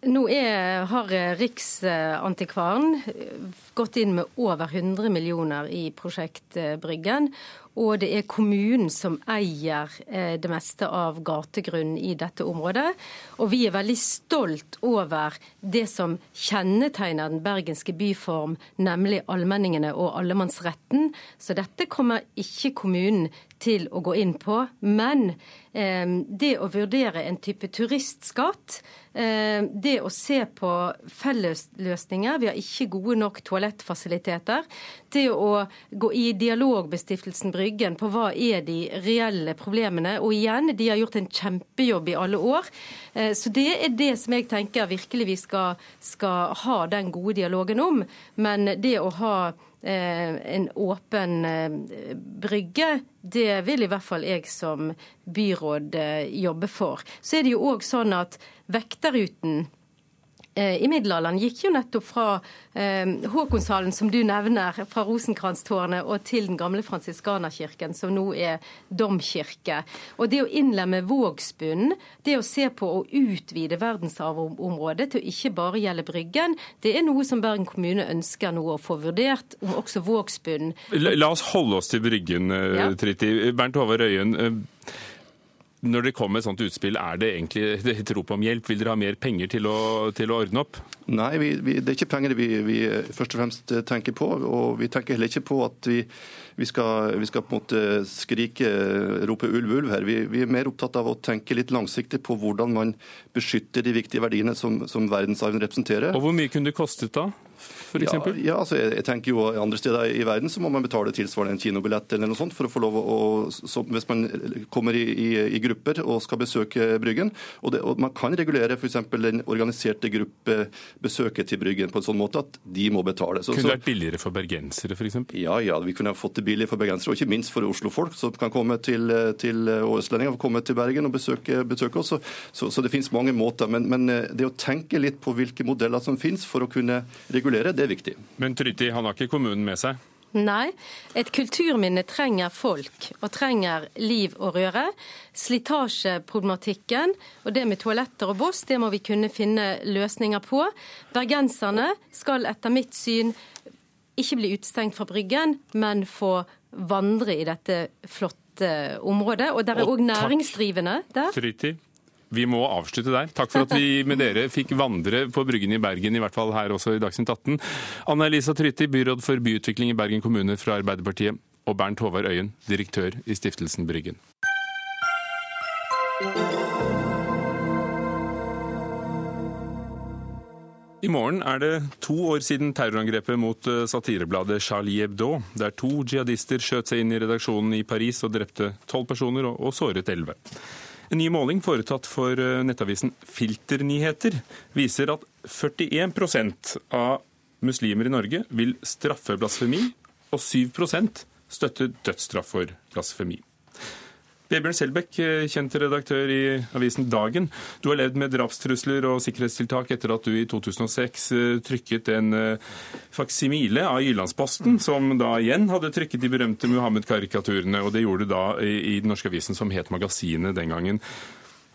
Nå er, har Riksantikvaren gått inn med over 100 millioner i prosjekt Bryggen. Og det er kommunen som eier eh, det meste av gategrunnen i dette området. Og vi er veldig stolt over det som kjennetegner den bergenske byform, nemlig allmenningene og allemannsretten. Så dette kommer ikke kommunen til å gå inn på. Men eh, det å vurdere en type turistskatt, eh, det å se på fellesløsninger Vi har ikke gode nok toalettfasiliteter. Det å gå i dialog med Stiftelsen Bryggen på hva er de reelle problemene. Og igjen, de har gjort en kjempejobb i alle år. Eh, så det er det som jeg tenker virkelig vi skal, skal ha den gode dialogen om. Men det å ha Eh, en åpen eh, brygge, det vil i hvert fall jeg som byråd jobbe for. Så er det jo òg sånn at Vekterruten i middelalderen gikk jo nettopp fra eh, Håkonshallen, som du nevner, fra Rosenkrantztårnet og til den gamle fransiskanerkirken, som nå er domkirke. Og det å innlemme Vågsbunnen, det å se på å utvide verdensarvområdet til å ikke bare gjelde Bryggen, det er noe som Bergen kommune ønsker nå å få vurdert, om også Vågsbunnen la, la, oss holde oss til Bryggen, eh, ja. Triti. Bernt Håvard Øyen. Når det kommer et sånt utspill, er det egentlig et rop om hjelp? Vil dere ha mer penger til å, til å ordne opp? Nei, vi, vi, det er ikke penger vi, vi, først og fremst tenker på. Og vi tenker heller ikke på at vi, skal, skal, på en måte skrike, rope ulv, ulv her. Vi, er mer opptatt av å tenke litt langsiktig på hvordan man beskytter de viktige verdiene som, som verdensarven representerer. Og Hvor mye kunne det kostet da? Ja, ja altså jeg, jeg, tenker jo Andre steder i verden så må man betale tilsvarende en kinobillett eller noe sånt for å få lov å, så, hvis man kommer i, i, i, grupper og skal besøke Bryggen. Og, det, og Man kan regulere f.eks. den organiserte gruppebesøket til Bryggen på en sånn måte at de må betale. Så, kunne det vært billigere for bergensere f.eks.? Ja, ja, vi kunne ha fått det billig for bergensere, og ikke minst for Oslo-folk som kan komme til, til og østlendinger komme til Bergen og besøke, besøke oss. Så, så, så, det finnes mange måter. Men, men det å tenke litt på hvilke modeller som finnes for å kunne regulere, det er viktig. Men Tryti, han har ikke kommunen med seg? Nei. Et kulturminne trenger folk, og trenger liv og røre. Slitasjeproblematikken og det med toaletter og boss, det må vi kunne finne løsninger på. Bergenserne skal etter mitt syn ikke bli utestengt fra Bryggen, men få vandre i dette flotte området. Og der er òg næringsdrivende der. Tryti. Vi må avslutte der. Takk for at vi med dere fikk vandre på Bryggen i Bergen, i hvert fall her også i Dagsnytt 18. Anna Elisa Trytti, byråd for byutvikling i Bergen kommune fra Arbeiderpartiet, og Bernt Håvard Øyen, direktør i Stiftelsen Bryggen. I morgen er det to år siden terrorangrepet mot eh, satirebladet Charlie Hebdo, der to jihadister skjøt seg inn i redaksjonen i Paris og drepte tolv personer og såret elleve. En ny måling foretatt for eh, nettavisen Filternyheter viser at 41% av muslimer i Norge vil straffe blasfemi, og 7% støtter dødsstraff for blasfemi. Vebjørn Selbekk, eh, kjent redaktør i avisen Dagen. Du har levd med drapstrusler og sikkerhetstiltak etter at du i 2006 eh, trykket en eh, faksimile av Jyllandsposten, som da igjen hadde trykket de berømte Muhammed-karikaturene. Og det gjorde du da i den norske avisen som het Magasinet den gangen.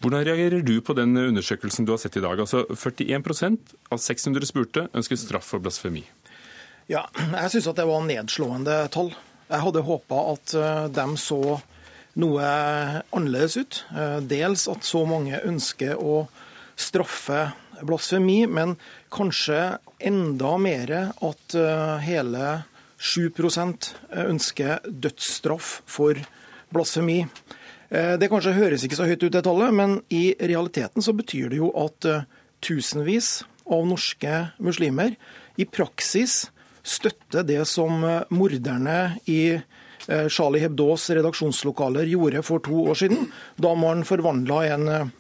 Hvordan reagerer du på den undersøkelsen du har sett i dag? Altså 41% av 600 spurte ønsker straff for blasfemi. Ja, jeg syns det var nedslående tall. Jeg hadde håpa at de så noe annerledes ut. Eh, dels at så mange ønsker å straffe blasfemi, men kanskje enda mer at eh, hele 7% ønsker dødsstraff for blasfemi. Eh, det kanskje høres ikke så høyt ut, det tallet, men i realiteten så betyr det jo at tusenvis av norske muslimer i praksis støtter det som morderne i Eh, Charlie Hebdos redaksjonslokaler gjorde for to år siden, da man forvandla en eh,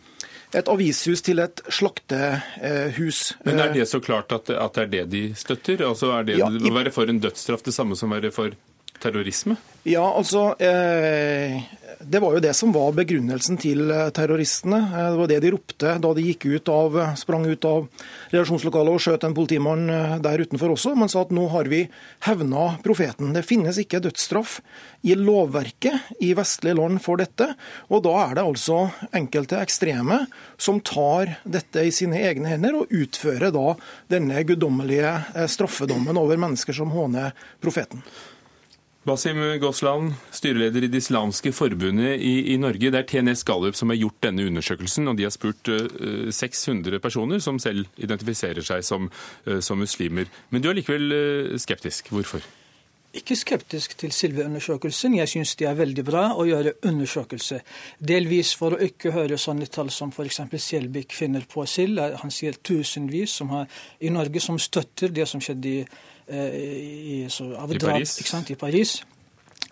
et avishus til et slaktehus. Men Er det så klart at, at det er det de støtter? Altså Er det ja, i... å være for en dødsstraff det samme som å være for terrorisme? Ja, altså eh, det var jo det som var begrunnelsen til eh, terroristene. Eh, det var det de ropte da de gikk ut av, sprang ut av redaksjonslokalet og skjøt en politimann der utenfor også. Man sa at nå har vi hevna profeten. Det finnes ikke dødsstraff i lovverket i vestlige land for dette. Og da er det altså enkelte ekstreme som tar dette i sine egne hender og utfører da denne guddommelige straffedommen over mennesker som håner profeten. Basim Gosland, styreleder i Det islamske forbundet i, i, Norge. Det er TNS Gallup som har gjort denne undersøkelsen, og de har spurt uh, eh, 600 personer som selv identifiserer seg som, uh, som muslimer. Men du er likevel uh, skeptisk. Hvorfor? Ikke skeptisk til selve undersøkelsen. Jeg syns det er veldig bra å gjøre undersøkelse. Delvis for å ikke høre sånne tall som f.eks. Selbikk finner på selv. Han sier tusenvis har, i Norge som støtter det som skjedde i Eh, i, så, av I, drap, Paris. Sant, I Paris.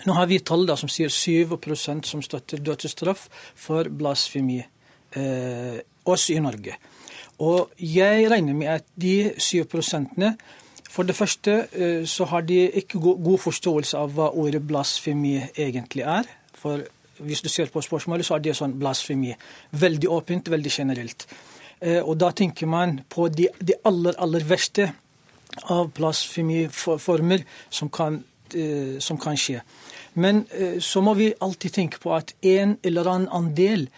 Nå har vi tall da, som sier 7% som støtter dødsstraff for blasfemi, eh, også i Norge. Og jeg regner med at de 7 For det første eh, så har de ikke god forståelse av hva ordet blasfemi egentlig er. For hvis du ser på spørsmålet, så er det sånn blasfemi. Veldig åpent, veldig generelt. Eh, og da tenker man på de, de aller, aller verste av blasfemiformer som eh, som kan skje. Men eh, så må vi alltid tenke på at en eller annen andel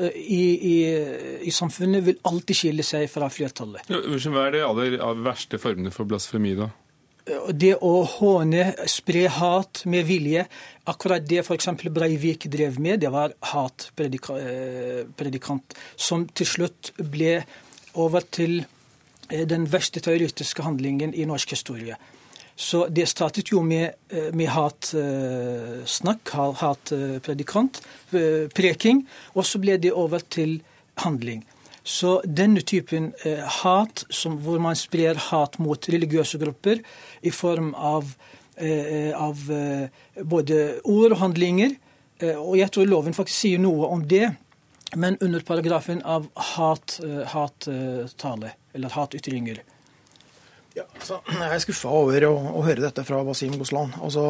eh, i, i, i samfunnet vil alltid skille seg fra flertallet. Hva er de aller, verste formene for blasfemi, da? Det å håne, spre hat med vilje. Akkurat det f.eks. Breivik drev med, det var hatpredikant, som til slutt ble over til Eh, den verste terroristiske handlingen i norsk historie. Så det startet jo med, eh, med hatsnakk, eh, hatpredikant, preking, og så ble det over til handling. Så denne typen hat, som, hvor man sprer hat mot religiøse grupper i form av, av både ord og handlinger, og jeg tror loven faktisk sier noe om det, men under paragrafen av hattale. Eller hatytringer. Ja, altså, jeg er skuffa over å, å, høre dette fra Basim Goslan. Altså,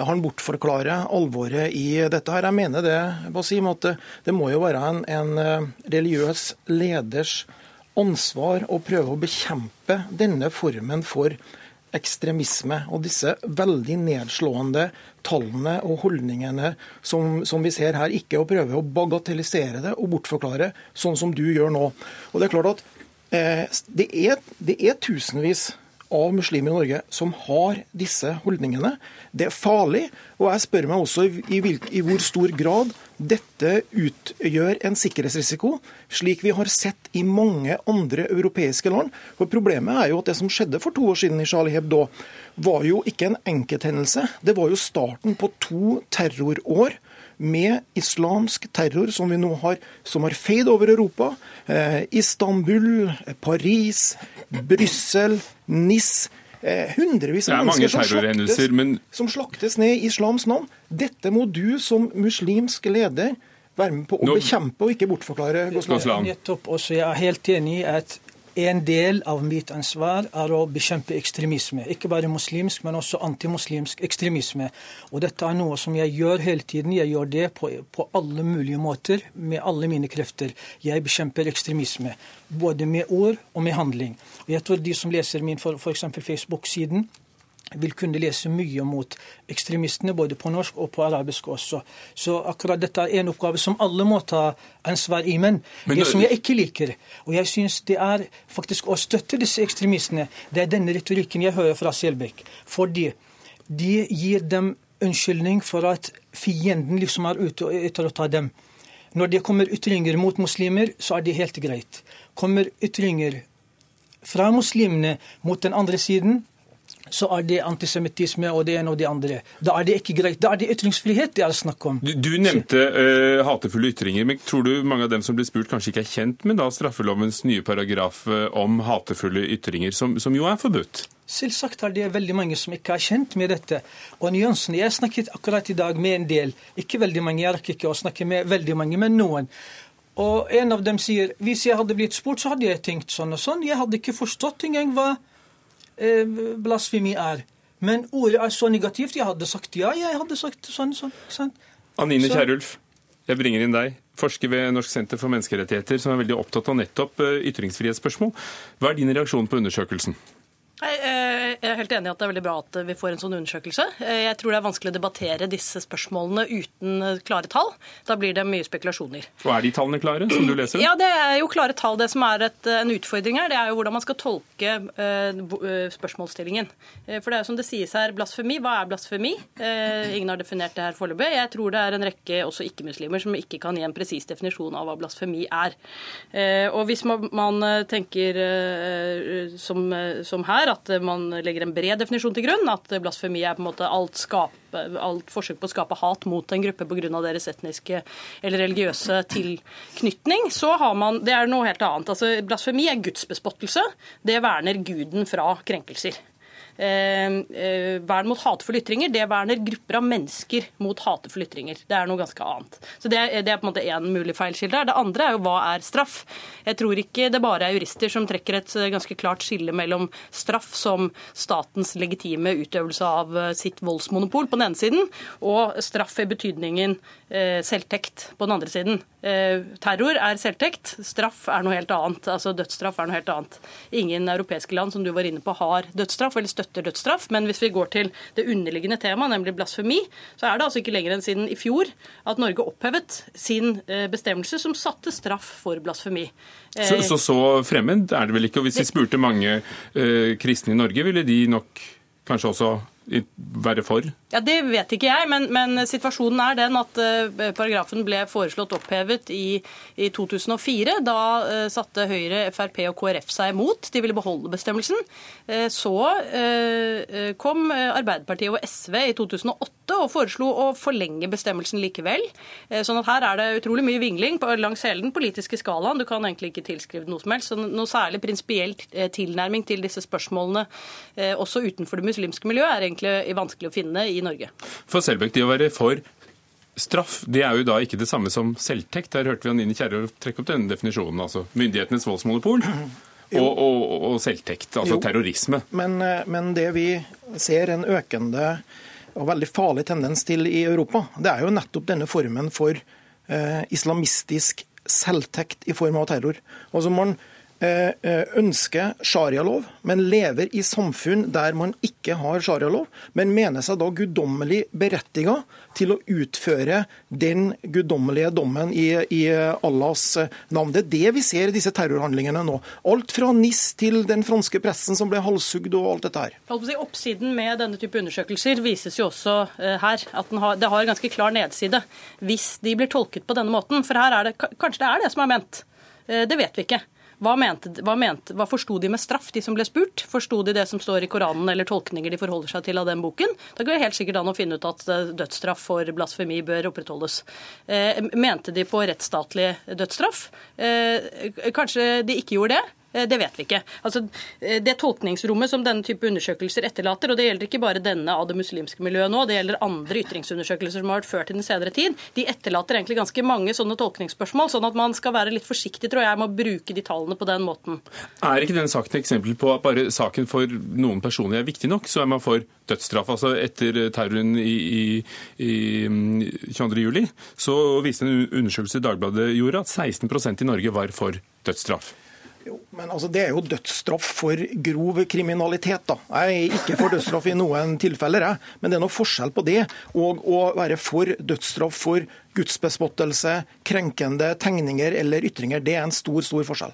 han bortforklarer alvoret i dette. her. Jeg mener det, Basim, at det, må jo være en, en, eh, religiøs leders ansvar å prøve å bekjempe denne formen for ekstremisme og disse veldig nedslående tallene og holdningene som, som, vi ser her. Ikke å prøve å bagatellisere det og bortforklare, sånn som du gjør nå. Og det er klart at det er, det er, tusenvis av muslimer i Norge som har disse holdningene. Det er farlig, og jeg spør meg også i, i hvor stor grad dette utgjør en sikkerhetsrisiko, slik vi har sett i mange andre europeiske land. For Problemet er jo at det som skjedde for to år siden i Charlie Hebdo, var jo ikke en enkelthendelse. Det var jo starten på to terrorår med islamsk terror som vi nå har, som har feid over Europa. Eh, Istanbul, Paris, Brussel, NIS. Eh, hundrevis av mennesker som slaktes, men... som slaktes, ned i islams navn. Dette må du som muslimsk leder være med på å nå... bekjempe og ikke bortforklare. Nettopp, også Jeg er helt enig i at en del av mitt ansvar er å bekjempe ekstremisme. Ikke bare muslimsk, men også antimuslimsk ekstremisme. Og dette er noe som jeg gjør hele tiden. Jeg gjør det på, på alle mulige måter, med alle mine krefter. Jeg bekjemper ekstremisme. Både med ord og med handling. Og jeg tror de som leser min f.eks. Facebook-siden, vil kunne lese mye mot ekstremistene, både på norsk og på arabisk også. Så akkurat dette er en oppgave som alle må ta ansvar i. Men, men det som jeg ikke liker, og jeg syns det er faktisk å støtte disse ekstremistene, det er denne retorikken jeg hører fra Selbekk. Fordi de gir dem unnskyldning for at fienden liksom er ute etter å ta dem. Når det kommer ytringer mot muslimer, så er det helt greit. Kommer ytringer fra muslimene mot den andre siden, så er det antisemittisme og det ene og det andre. Da er det ikke greit. Da er det ytringsfrihet det er snakk om. Du, du nevnte uh, hatefulle ytringer, men tror du mange av dem som blir spurt, kanskje ikke er kjent med da straffelovens nye paragraf uh, om hatefulle ytringer, som, som, jo er forbudt? Selvsagt er det veldig mange som ikke er kjent med dette. Og nyansene Jeg snakket akkurat i dag med en del, ikke veldig mange, jeg rakk ikke å snakke med veldig mange, men noen. Og en av dem sier hvis jeg hadde blitt spurt, så hadde jeg tenkt sånn og sånn. Jeg hadde ikke forstått engang hva Eh, blasfemi er. Men ordet er så negativt. Jeg hadde sagt ja, jeg hadde sagt sånn. sånn, sånn. Anine Kierulf, jeg bringer inn deg. Forsker ved Norsk senter for menneskerettigheter, som er veldig opptatt av nettopp eh, ytringsfrihetsspørsmål. Hva er din reaksjon på undersøkelsen? Eh, jeg er helt enig i at det er veldig bra at vi får en sånn undersøkelse. Eh, jeg tror det er vanskelig å debattere disse spørsmålene uten eh, klare tall. Da blir det mye spekulasjoner. Og Er de tallene klare, som du leser? Ja, det er jo klare tall. Det som er et, en utfordring her, det er jo hvordan man skal tolke spørsmålsstillingen. For det er jo som det sies her, blasfemi. Hva er blasfemi? Ingen har definert det her foreløpig. Jeg tror det er en rekke også ikke-muslimer som ikke kan gi en presis definisjon av hva blasfemi er. Og hvis man tenker som, som her, at man legger en bred definisjon til grunn. At blasfemi er på en måte alt, skape, alt forsøk på å skape hat mot en gruppe pga. deres etniske eller religiøse tilknytning. Så har man Det er noe helt annet. Altså, blasfemi er gudsbespottelse. Det verner guden fra krenkelser. Eh, eh, vern mot hatefulle ytringer, det verner grupper av mennesker mot hatefulle ytringer. Det er noe ganske annet. Så Det, det er på en måte én mulig feilskilde. Det andre er jo hva er straff? Jeg tror ikke det bare er jurister som trekker et ganske klart skille mellom straff som statens legitime utøvelse av sitt voldsmonopol på den ene siden, og straff i betydningen eh, selvtekt på den andre siden. Terror er selvtekt, straff er noe helt annet. Altså dødsstraff er noe helt annet. Ingen europeiske land som du var inne på har dødsstraff eller støtter støtter dødsstraff. Men hvis vi går til det underliggende temaet, nemlig blasfemi, så er det altså ikke lenger enn siden i fjor at Norge opphevet sin eh, bestemmelse som satte straff for blasfemi. Så, så, så fremmed er det vel ikke? Og hvis vi spurte mange eh, kristne i Norge, ville de nok kanskje også være for? Ja, Det vet ikke jeg, men, men situasjonen er den at uh, paragrafen ble foreslått opphevet i, i 2004. Da uh, satte Høyre, Frp og KrF seg imot. De ville beholde bestemmelsen. Uh, så kom Arbeiderpartiet og SV i 2008 og foreslo å forlenge bestemmelsen likevel. Sånn at her er det utrolig mye vingling langs hele den politiske skalaen. Du kan egentlig ikke tilskrive noe som helst. Så noe særlig prinsipiell tilnærming til disse spørsmålene, også utenfor det muslimske miljøet, er egentlig vanskelig å finne i Norge. For Selbekk, det å være for straff, det er jo da ikke det samme som selvtekt. Der hørte vi Anine Kierulf trekke opp denne definisjonen. altså Myndighetenes voldsmonopol. Og, og, og, selvtekt, altså jo, terrorisme. Men, eh, men, det vi ser en økende og veldig farlig tendens til i Europa, det er jo nettopp denne formen for eh, islamistisk selvtekt i form av terror. Altså man må eh, ønsker sharialov, men lever i samfunn der man ikke har sharialov, men mener seg da guddommelig berettiga til å utføre den guddommelige dommen i, i Allahs navn. Det er det vi ser i disse terrorhandlingene nå. Alt fra NIS til den franske pressen som ble halshugd og alt dette her. Oppsiden med denne type undersøkelser vises jo også her. At har, det har ganske klar nedside hvis de blir tolket på denne måten. For her er det, kanskje det er det som er ment. Det vet vi ikke. Hva, mente, hva, mente, hva forsto de med straff, de som ble spurt? Forsto de det som står i Koranen eller tolkninger de forholder seg til av den boken? Da går det helt sikkert an å finne ut at eh, dødsstraff for blasfemi bør opprettholdes. Eh, mente de på rettsstatlig dødsstraff? Eh, kanskje de ikke gjorde det? Eh, det vet vi ikke. Altså, eh, det tolkningsrommet som denne type undersøkelser etterlater, og det gjelder ikke bare denne av det muslimske miljøet nå, det gjelder andre ytringsundersøkelser som har vært ført i den senere tid, de etterlater egentlig ganske mange sånne tolkningsspørsmål, sånn at man skal være litt forsiktig, tror jeg, med å bruke de tallene på den måten. Er ikke denne saken eksempel på at bare saken for noen personer er viktig nok, så er man for dødsstraff? Altså Etter terroren i, i, i 22.07 så viste en undersøkelse Dagbladet gjorde at 16% i Norge var for dødsstraff. Jo, men altså, Det er jo dødsstraff for grov kriminalitet. da. Jeg er ikke for dødsstraff i noen tilfeller, jeg. men det er noe forskjell på det og å være for dødsstraff for gudsbespottelse, krenkende tegninger eller ytringer. Det er en stor, stor forskjell.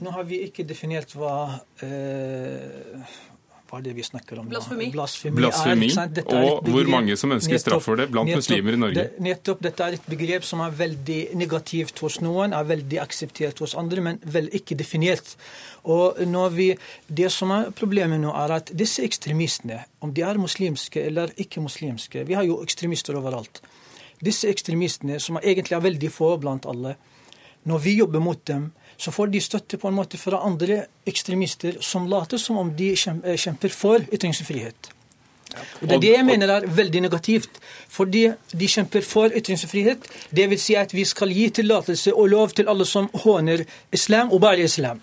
Nå har vi ikke definert hva eh, hva er det vi snakker om? Blasfemi. Blasfemi, Blasfemi er, og hvor mange som ønsker nettopp, straff for det blant nettopp, muslimer i Norge. Det, nettopp, Dette er et begrep som er veldig negativt hos noen, er veldig akseptert hos andre, men vel ikke definert. Og når vi, Det som er problemet nå, er at disse ekstremistene, om de er muslimske eller ikke muslimske Vi har jo ekstremister overalt. Disse ekstremistene, som egentlig er veldig få blant alle, når vi jobber mot dem, så får de støtte på en måte fra andre ekstremister som later som om de eh, kjemper for ytringsfrihet. Og Det er det jeg mener er veldig negativt. Fordi de kjemper for ytringsfrihet. Dvs. Si at vi skal gi tillatelse og lov til alle som håner islam, og bare islam.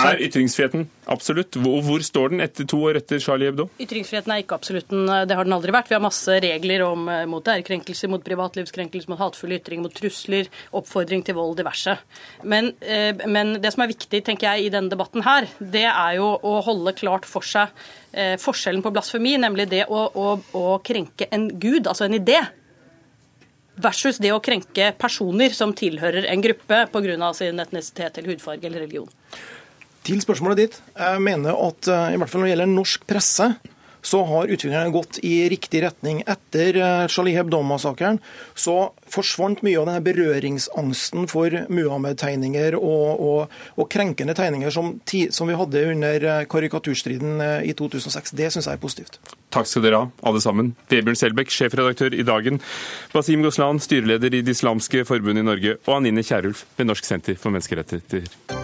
Er ytringsfriheten absolutt? Hvor, hvor, står den etter to år etter Charlie Hebdo? Ytringsfriheten er ikke absolutt. Det har den aldri vært. Vi har masse regler om, eh, mot ærekrenkelser, mot privatlivskrenkelser, mot hatefulle ytringer, mot trusler, oppfordring til vold, diverse. Men, eh, men, det som er viktig tenker jeg, i denne debatten her, det er jo å holde klart for seg eh, forskjellen på blasfemi, nemlig det å, å, å krenke en gud, altså en idé versus det å krenke personer som tilhører en gruppe pga. sin etnisitet eller hudfarge eller religion. Til spørsmålet ditt. Jeg mener at eh, i hvert fall når det gjelder norsk presse, så har utviklingen gått i riktig retning. Etter eh, Charlie Hebdo-massakren så forsvant mye av denne berøringsangsten for Muhammed-tegninger og, og, og, krenkende tegninger som, som, vi hadde under eh, karikaturstriden i 2006. Det syns jeg er positivt. Takk skal dere ha, alle sammen. Vebjørn Selbekk, sjefredaktør i Dagen. Basim Goslan, styreleder i Det islamske forbundet i Norge. Og Anine Kierulf ved Norsk senter for menneskerettigheter.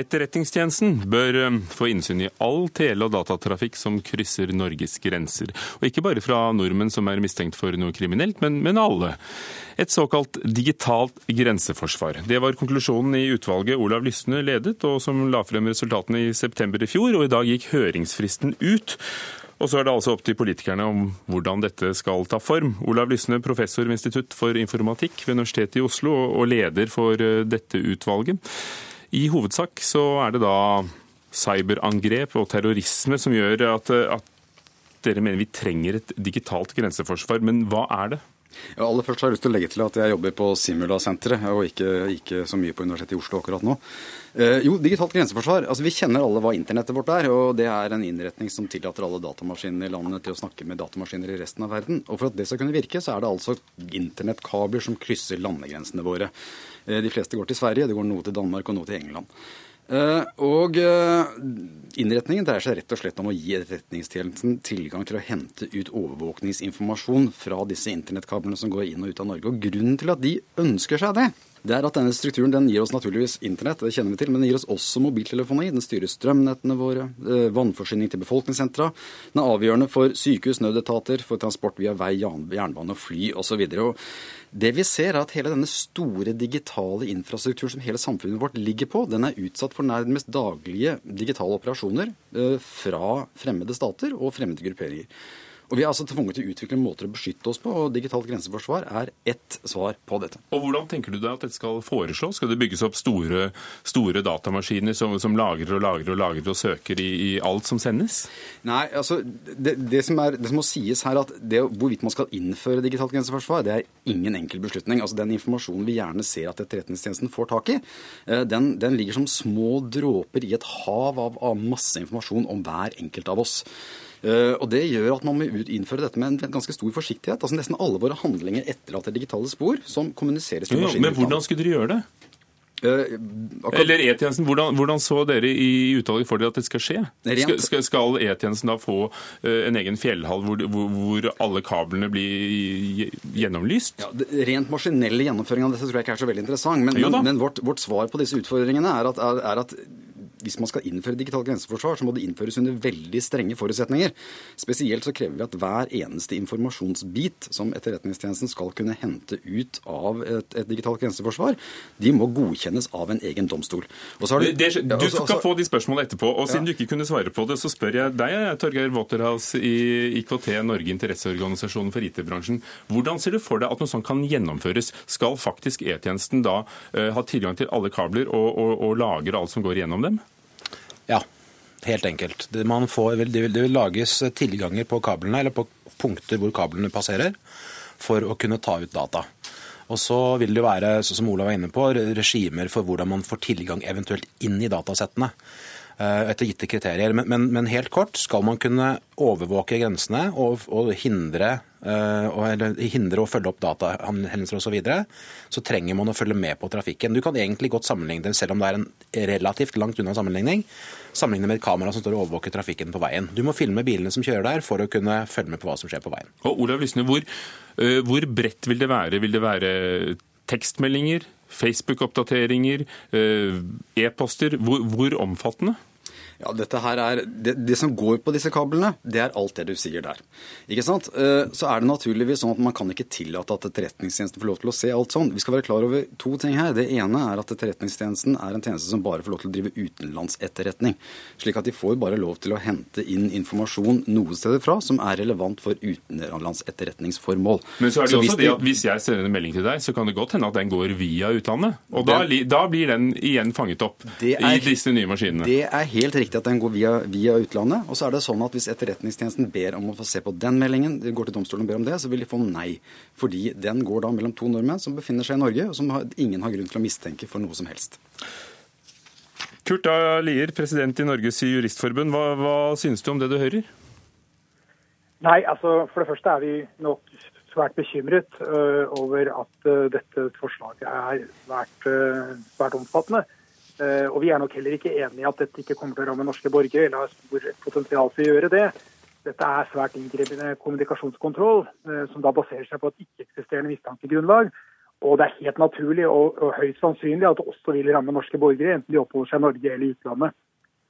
Etterretningstjenesten bør eh, få innsyn i all tele- og datatrafikk som krysser Norges grenser. Og ikke bare fra nordmenn som er mistenkt for noe kriminelt, men, men alle. Et såkalt digitalt grenseforsvar. Det var konklusjonen i utvalget Olav Lysne ledet, og som la frem resultatene i september i fjor. Og i dag gikk høringsfristen ut. Og så er det altså opp til politikerne om hvordan dette skal ta form. Olav Lysne, professor ved Institutt for informatikk ved Universitetet i Oslo og leder for eh, dette utvalget. I hovedsak så er det da cyberangrep og terrorisme som gjør at, at dere mener vi trenger et digitalt grenseforsvar. Men hva er det? Ja, aller først har jeg lyst til å legge til at jeg jobber på Simula-senteret, og ikke, ikke, så mye på Universitetet i Oslo akkurat nå. Eh, jo, digitalt grenseforsvar. Altså, Vi kjenner alle hva internettet vårt er. og Det er en innretning som tillater alle datamaskinene i landet til å snakke med datamaskiner i resten av verden. Og For at det skal kunne virke, så er det altså internettkabler som krysser landegrensene våre. Eh, de fleste går til Sverige, det går noe til Danmark og noe til England. Eh, og eh, Innretningen dreier seg rett og slett om å gi Etterretningstjenesten tilgang til å hente ut overvåkningsinformasjon fra disse internettkablene som går inn og ut av Norge. Og Grunnen til at de ønsker seg det, det er at denne strukturen den gir oss naturligvis internett, det kjenner vi til, men den gir oss også mobiltelefoni. Den styrer strømnettene våre, vannforsyning til befolkningssentra. Den er avgjørende for sykehus, nødetater, for transport via vei, jernbane og fly osv. Det vi ser er at hele denne store digitale infrastrukturen som hele samfunnet vårt ligger på, den er utsatt for nærmest daglige digitale operasjoner eh, fra fremmede stater og fremmede grupperinger. Og Vi er altså tvunget til å utvikle måter å beskytte oss på, og digitalt grenseforsvar er ett svar på dette. Og Hvordan tenker du deg at dette skal foreslås? Skal det bygges opp store, store datamaskiner som, som, lagrer og lagrer og lagrer og søker i, i alt som sendes? Nei, altså det, det, som er, det, som må sies her, at det, hvorvidt man skal innføre digitalt grenseforsvar, det er ingen enkel beslutning. Altså Den informasjonen vi gjerne ser at Etterretningstjenesten får tak i, eh, den, den ligger som små dråper i et hav av, av masse informasjon om hver enkelt av oss. Eh, og Det gjør at man må innføre dette med en ganske stor forsiktighet. Altså Nesten alle våre handlinger etterlater digitale spor som kommuniseres til maskiner. Men hvordan skulle dere gjøre det? Uh, Eller E-tjenesten, hvordan, hvordan, så dere i utvalget for dere at det skal skje? Rent, skal, skal E-tjenesten da få uh, en egen fjellhall hvor, hvor, alle kablene blir gjennomlyst? Ja, det, rent maskinelle gjennomføring av dette tror jeg ikke er så veldig interessant. Men, men, men vårt, vårt, svar på disse utfordringene er at, er, er at hvis man skal innføre digitalt grenseforsvar, så må det innføres under veldig strenge forutsetninger. Spesielt så krever vi at hver eneste informasjonsbit som Etterretningstjenesten skal kunne hente ut av et, et digitalt grenseforsvar, de må godkjennes av en egen domstol. Du, det, du altså, skal altså, få de spørsmålene etterpå. og Siden ja. du ikke kunne svare på det, så spør jeg deg, Torgeir Waterhouse i IKT Norge, interesseorganisasjonen for IT-bransjen. Hvordan ser du for deg at noe sånt kan gjennomføres? Skal faktisk E-tjenesten da uh, ha tilgang til alle kabler og, og, og lagre alt som går gjennom dem? Ja, helt enkelt. Det, får, det, vil, det, vil, lages tilganger på kablene, eller på punkter hvor kablene passerer, for å kunne ta ut data. Og så vil det være, som Olav var inne på, regimer for hvordan man får tilgang eventuelt inn i datasettene. Eh, etter gitte kriterier. Men, men, men, helt kort, skal man kunne overvåke grensene og, og hindre, og, eller hindre å følge opp datahendelser osv., så, så trenger man å følge med på trafikken. Du kan egentlig godt sammenligne det, selv om det er en relativt langt unna sammenligning, sammenligne med et kamera som står og overvåker trafikken på veien. Du må filme bilene som kjører der, for å kunne følge med på hva som skjer på veien. Og Olav Lysne, hvor, uh, hvor bredt vil det være? Vil det være tekstmeldinger? Facebook-oppdateringer, e-poster. Hvor, hvor omfattende? Ja, dette her er, det, det, som går på disse kablene, det er alt det du sier der. Ikke sant? Eh, så er det naturligvis sånn at man kan ikke tillate at Etterretningstjenesten får lov til å se alt sånn. Vi skal være klar over to ting her. Det ene er at Etterretningstjenesten er en tjeneste som bare får lov til å drive utenlandsetterretning. Slik at de får bare lov til å hente inn informasjon noe steder fra som er relevant for utenlandsetterretningsformål. Men så er det så også det at hvis jeg sender en melding til deg, så kan det godt hende at den går via utlandet. Og da, da blir den igjen fanget opp er, i disse nye maskinene. Det er helt riktig riktig at den går via, via, utlandet. Og så er det sånn at hvis Etterretningstjenesten ber om å få se på den meldingen, de går til domstolen og ber om det, så vil de få nei. Fordi den går da mellom to nordmenn som befinner seg i Norge, og som har, ingen har grunn til å mistenke for noe som helst. Kurt A. Lier, president i Norges juristforbund. Hva, hva synes du om det du hører? Nei, altså For det første er vi nok svært bekymret uh, over at uh, dette forslaget er svært, uh, svært omfattende. Eh, og Vi er nok heller ikke enig i at dette ikke kommer til å ramme norske borgere, eller har stor potensial for å gjøre det. Dette er svært inngripende kommunikasjonskontroll, eh, som da baserer seg på et ikke-eksisterende mistankegrunnlag. Og det er helt naturlig og, og høyst sannsynlig at det også vil ramme norske borgere, enten de oppholder seg i Norge eller i utlandet.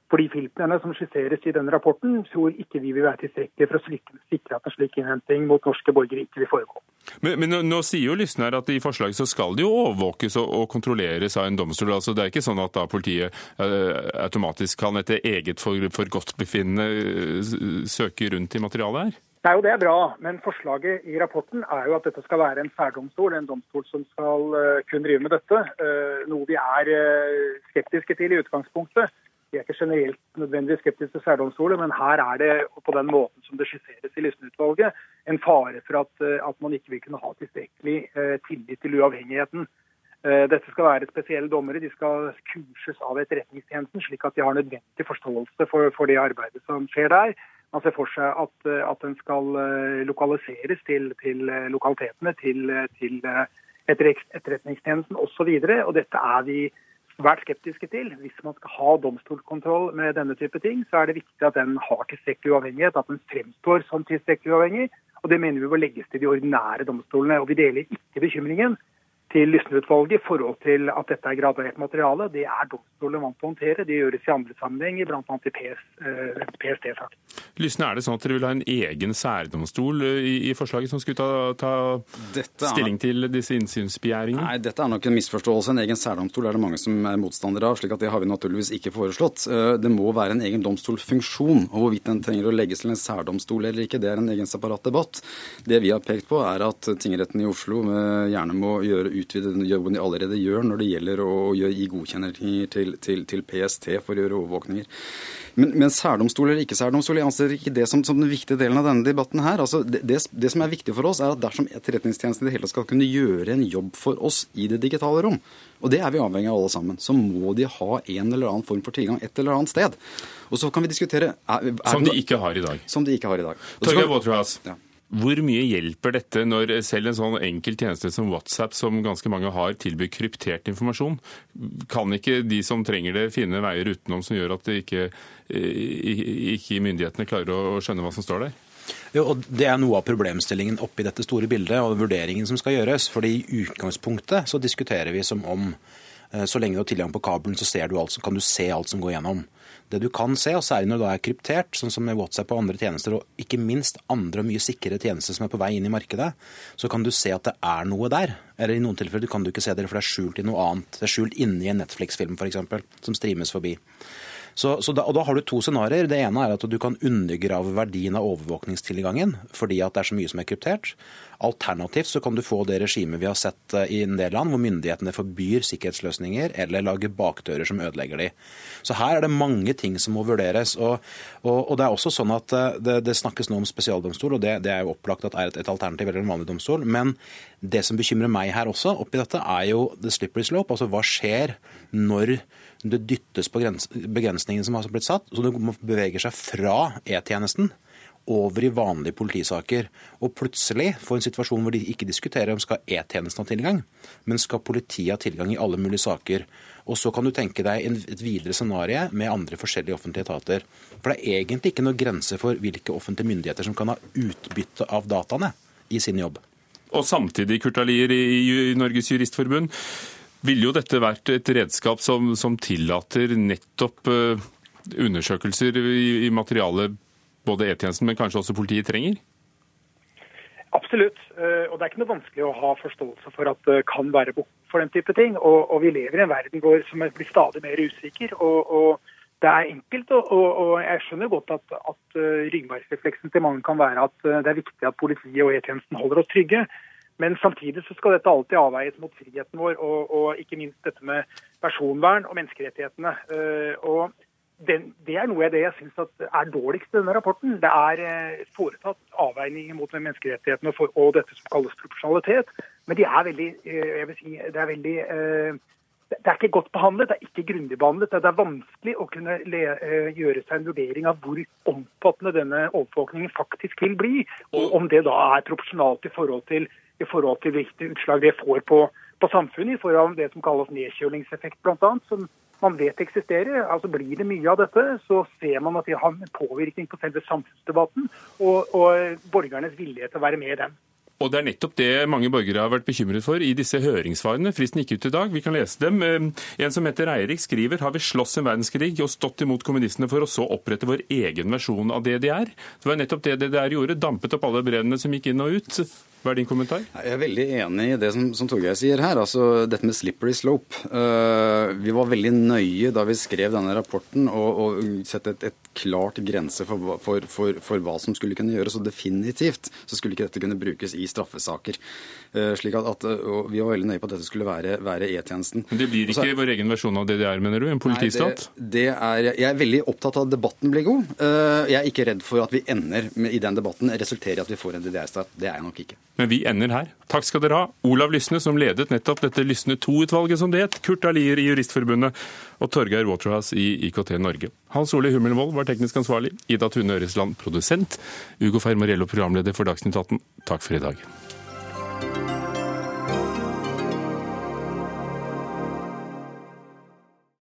For de filtrene som skisseres i denne rapporten, tror ikke vi vil være tilstrekkelige for å sikre at en slik innhenting mot norske borgere ikke vil foregå. Men, men nå, nå, sier jo Lysne at i forslaget så skal det jo overvåkes og, og, kontrolleres av en domstol. altså Det er ikke sånn at da politiet eh, automatisk kan etter eget for, for godtbefinnende uh, søke rundt i materialet her? Nei, og Det er bra, men forslaget i rapporten er jo at dette skal være en særdomstol. En domstol som skal uh, kun drive med dette. noe vi er skeptiske til i utgangspunktet. Vi er ikke generelt nødvendigvis skeptisk til særdomstoler, men her er det på den måten som det skisseres i Lysne-utvalget, en fare for at, eh, at, man ikke vil kunne ha tilstrekkelig eh, tillit til uavhengigheten. Eh, dette skal være spesielle dommere. De skal kurses av Etterretningstjenesten, slik at de har nødvendig forståelse for, for det arbeidet som skjer der. Man ser for seg at, at den skal lokaliseres til, til lokalitetene, til, til Etterretningstjenesten osv. Dette er vi svært skeptiske til. Hvis man skal ha domstolskontroll med denne type ting, så er det viktig at den har tilstrekkelig uavhengighet, at den fremstår som tilstrekkelig uavhengig. Og det mener vi bør legges til de ordinære domstolene. Og vi deler ikke bekymringen til Lysne-utvalget i forhold til at dette er gradert materiale. Det er domstolene vant til å håndtere. Det gjøres i andre sammenhenger, bl.a. i PS, eh. Lysne, er det sånn at dere vil ha en egen særdomstol eh, i, i forslaget som skulle ta, ta er... stilling til disse innsynsbegjæringene? Nei, dette er nok en misforståelse. En egen særdomstol er det mange som er motstandere av, slik at det har vi naturligvis ikke foreslått. Eh, det må være en egen domstolfunksjon, og hvorvidt den trenger å legges til en særdomstol eller ikke, det er en egen separat debatt. Det vi har pekt på, er at tingretten i Oslo gjerne må gjøre utvide den jobben de allerede gjør når det gjelder å gi godkjenninger til, til, til, PST for å gjøre overvåkninger. Men, men særdomstol eller ikke særdomstol, jeg anser ikke det som, som, den viktige delen av denne debatten her. Altså, det, det, det, som er viktig for oss, er at dersom etterretningstjenesten i det hele tatt skal kunne gjøre en jobb for oss i det digitale rom, og det er vi avhengig av alle sammen, så må de ha en eller annen form for tilgang et eller annet sted. Og så kan vi diskutere er, er Som de ikke har i dag. Som de ikke har i dag. Torgeir Waterhouse. Ja. Hvor mye hjelper dette når selv en sånn enkel tjeneste som WhatsApp, som ganske mange har, tilbyr kryptert informasjon? Kan ikke de som trenger det, finne veier utenom som gjør at ikke, ikke myndighetene klarer å skjønne hva som står der? Jo, og Det er noe av problemstillingen oppi dette store bildet og vurderingen som skal gjøres. fordi I utgangspunktet så diskuterer vi som om eh, så lenge du har tilgang på kabelen, så du alt, kan du se alt som går gjennom. Det du kan se, og særlig når det er kryptert, sånn som WhatsApp og andre tjenester, og ikke minst andre og mye sikrere tjenester som er på vei inn i markedet, så kan du se at det er noe der. Eller i noen tilfeller kan du ikke se det, for det er skjult i noe annet. Det er skjult inni en Netflix-film f.eks., som streames forbi. Så, så da, og da har du to scenarioer. Det ene er at du kan undergrave verdien av overvåkningstilgangen fordi at det er så mye som er kryptert. Alternativt så kan du få det regimet vi har sett eh, i en del land, hvor myndighetene forbyr sikkerhetsløsninger eller lager bakdører som ødelegger de. Så her er det mange ting som må vurderes. Og, og, og det er også sånn at eh, det, det snakkes nå om spesialdomstol, og det, det, er jo opplagt at er et, et alternativ eller en vanlig domstol. Men det som bekymrer meg her også, oppi dette, er jo the slippery slope. Altså hva skjer når det dyttes på begrensningene som har blitt satt, så det beveger seg fra E-tjenesten over i vanlige politisaker. Og plutselig få en situasjon hvor de ikke diskuterer om skal E-tjenesten ha tilgang, men skal politiet ha tilgang i alle mulige saker. Og så kan du tenke deg et videre scenario med andre forskjellige offentlige etater. For det er egentlig ikke noe grense for hvilke offentlige myndigheter som kan ha utbytte av dataene i sin jobb. Og samtidig, Kurt Alier i Norges Juristforbund, ville jo dette vært et redskap som, som tillater nettopp uh, undersøkelser i, i materialet både E-tjenesten, men kanskje også politiet trenger? Absolutt. Uh, og det er ikke noe vanskelig å ha forståelse for at det kan være behov for den type ting. Og, og vi lever i en verden går, som blir stadig mer usikker. og, og det er enkelt, og, og, jeg skjønner godt at, at uh, ryggmargsrefleksen til mange kan være at det er viktig at politiet og E-tjenesten holder oss trygge. Men samtidig så skal dette alltid avveies mot friheten vår, og, og ikke minst dette med personvern og menneskerettighetene. Uh, og den, Det er noe av det jeg syns er dårligst i denne rapporten. Det er uh, foretatt avveininger mot menneskerettighetene og, for, og, dette som kalles proporsjonalitet. Men de er veldig, vil si, det er veldig det er ikke godt behandlet, det er ikke grundig behandlet. Det er vanskelig å kunne le, gjøre seg en vurdering av hvor omfattende denne overvåkningen faktisk vil bli. Og om det da er proporsjonalt i forhold til i forhold til hvilke utslag det får på, på samfunnet, i forhold til det som kalles nedkjølingseffekt bl.a., som man vet eksisterer. Altså Blir det mye av dette, så ser man at det har en påvirkning på selve samfunnsdebatten og, og borgernes vilje til å være med i den. Og Det er nettopp det mange borgere har vært bekymret for i disse høringssvarene. Fristen gikk ut i dag, vi kan lese dem. Eh, en som heter Eirik skriver har vi slåss en verdenskrig og stått imot kommunistene for å så opprette vår egen versjon av DDR. Det var nettopp det DDR gjorde, dampet opp alle brennene som gikk inn og ut. Hva er din kommentar? Jeg er veldig enig i det som, som Torgeir sier her. altså Dette med slippery slope. Uh, vi var veldig nøye da vi skrev denne rapporten og, og sette et, et, klart grense for, for, for, for, hva som skulle kunne gjøres. Og definitivt så skulle ikke dette kunne brukes i straffesaker. Uh, slik at, at uh, Vi var veldig nøye på at dette skulle være E-tjenesten. Men Det blir ikke Også, vår egen versjon av DDR, mener du? En politistat? Nei, det, det er, jeg er veldig opptatt av at debatten blir god. jeg er ikke redd for at vi ender med, i den debatten resulterer i at vi får en DDR-stat. Det er jeg nok ikke. Men vi ender her. Takk skal dere ha. Olav Lysne, som ledet nettopp dette Lysne 2-utvalget, som det het. Kurt Alier i Juristforbundet. Og Torgeir Waterhouse i IKT Norge. Hans Ole Hummelvold var teknisk ansvarlig. Ida Tune Øresland, produsent. Ugo Fermariello, programleder for Dagsnytt 18. Takk for i dag.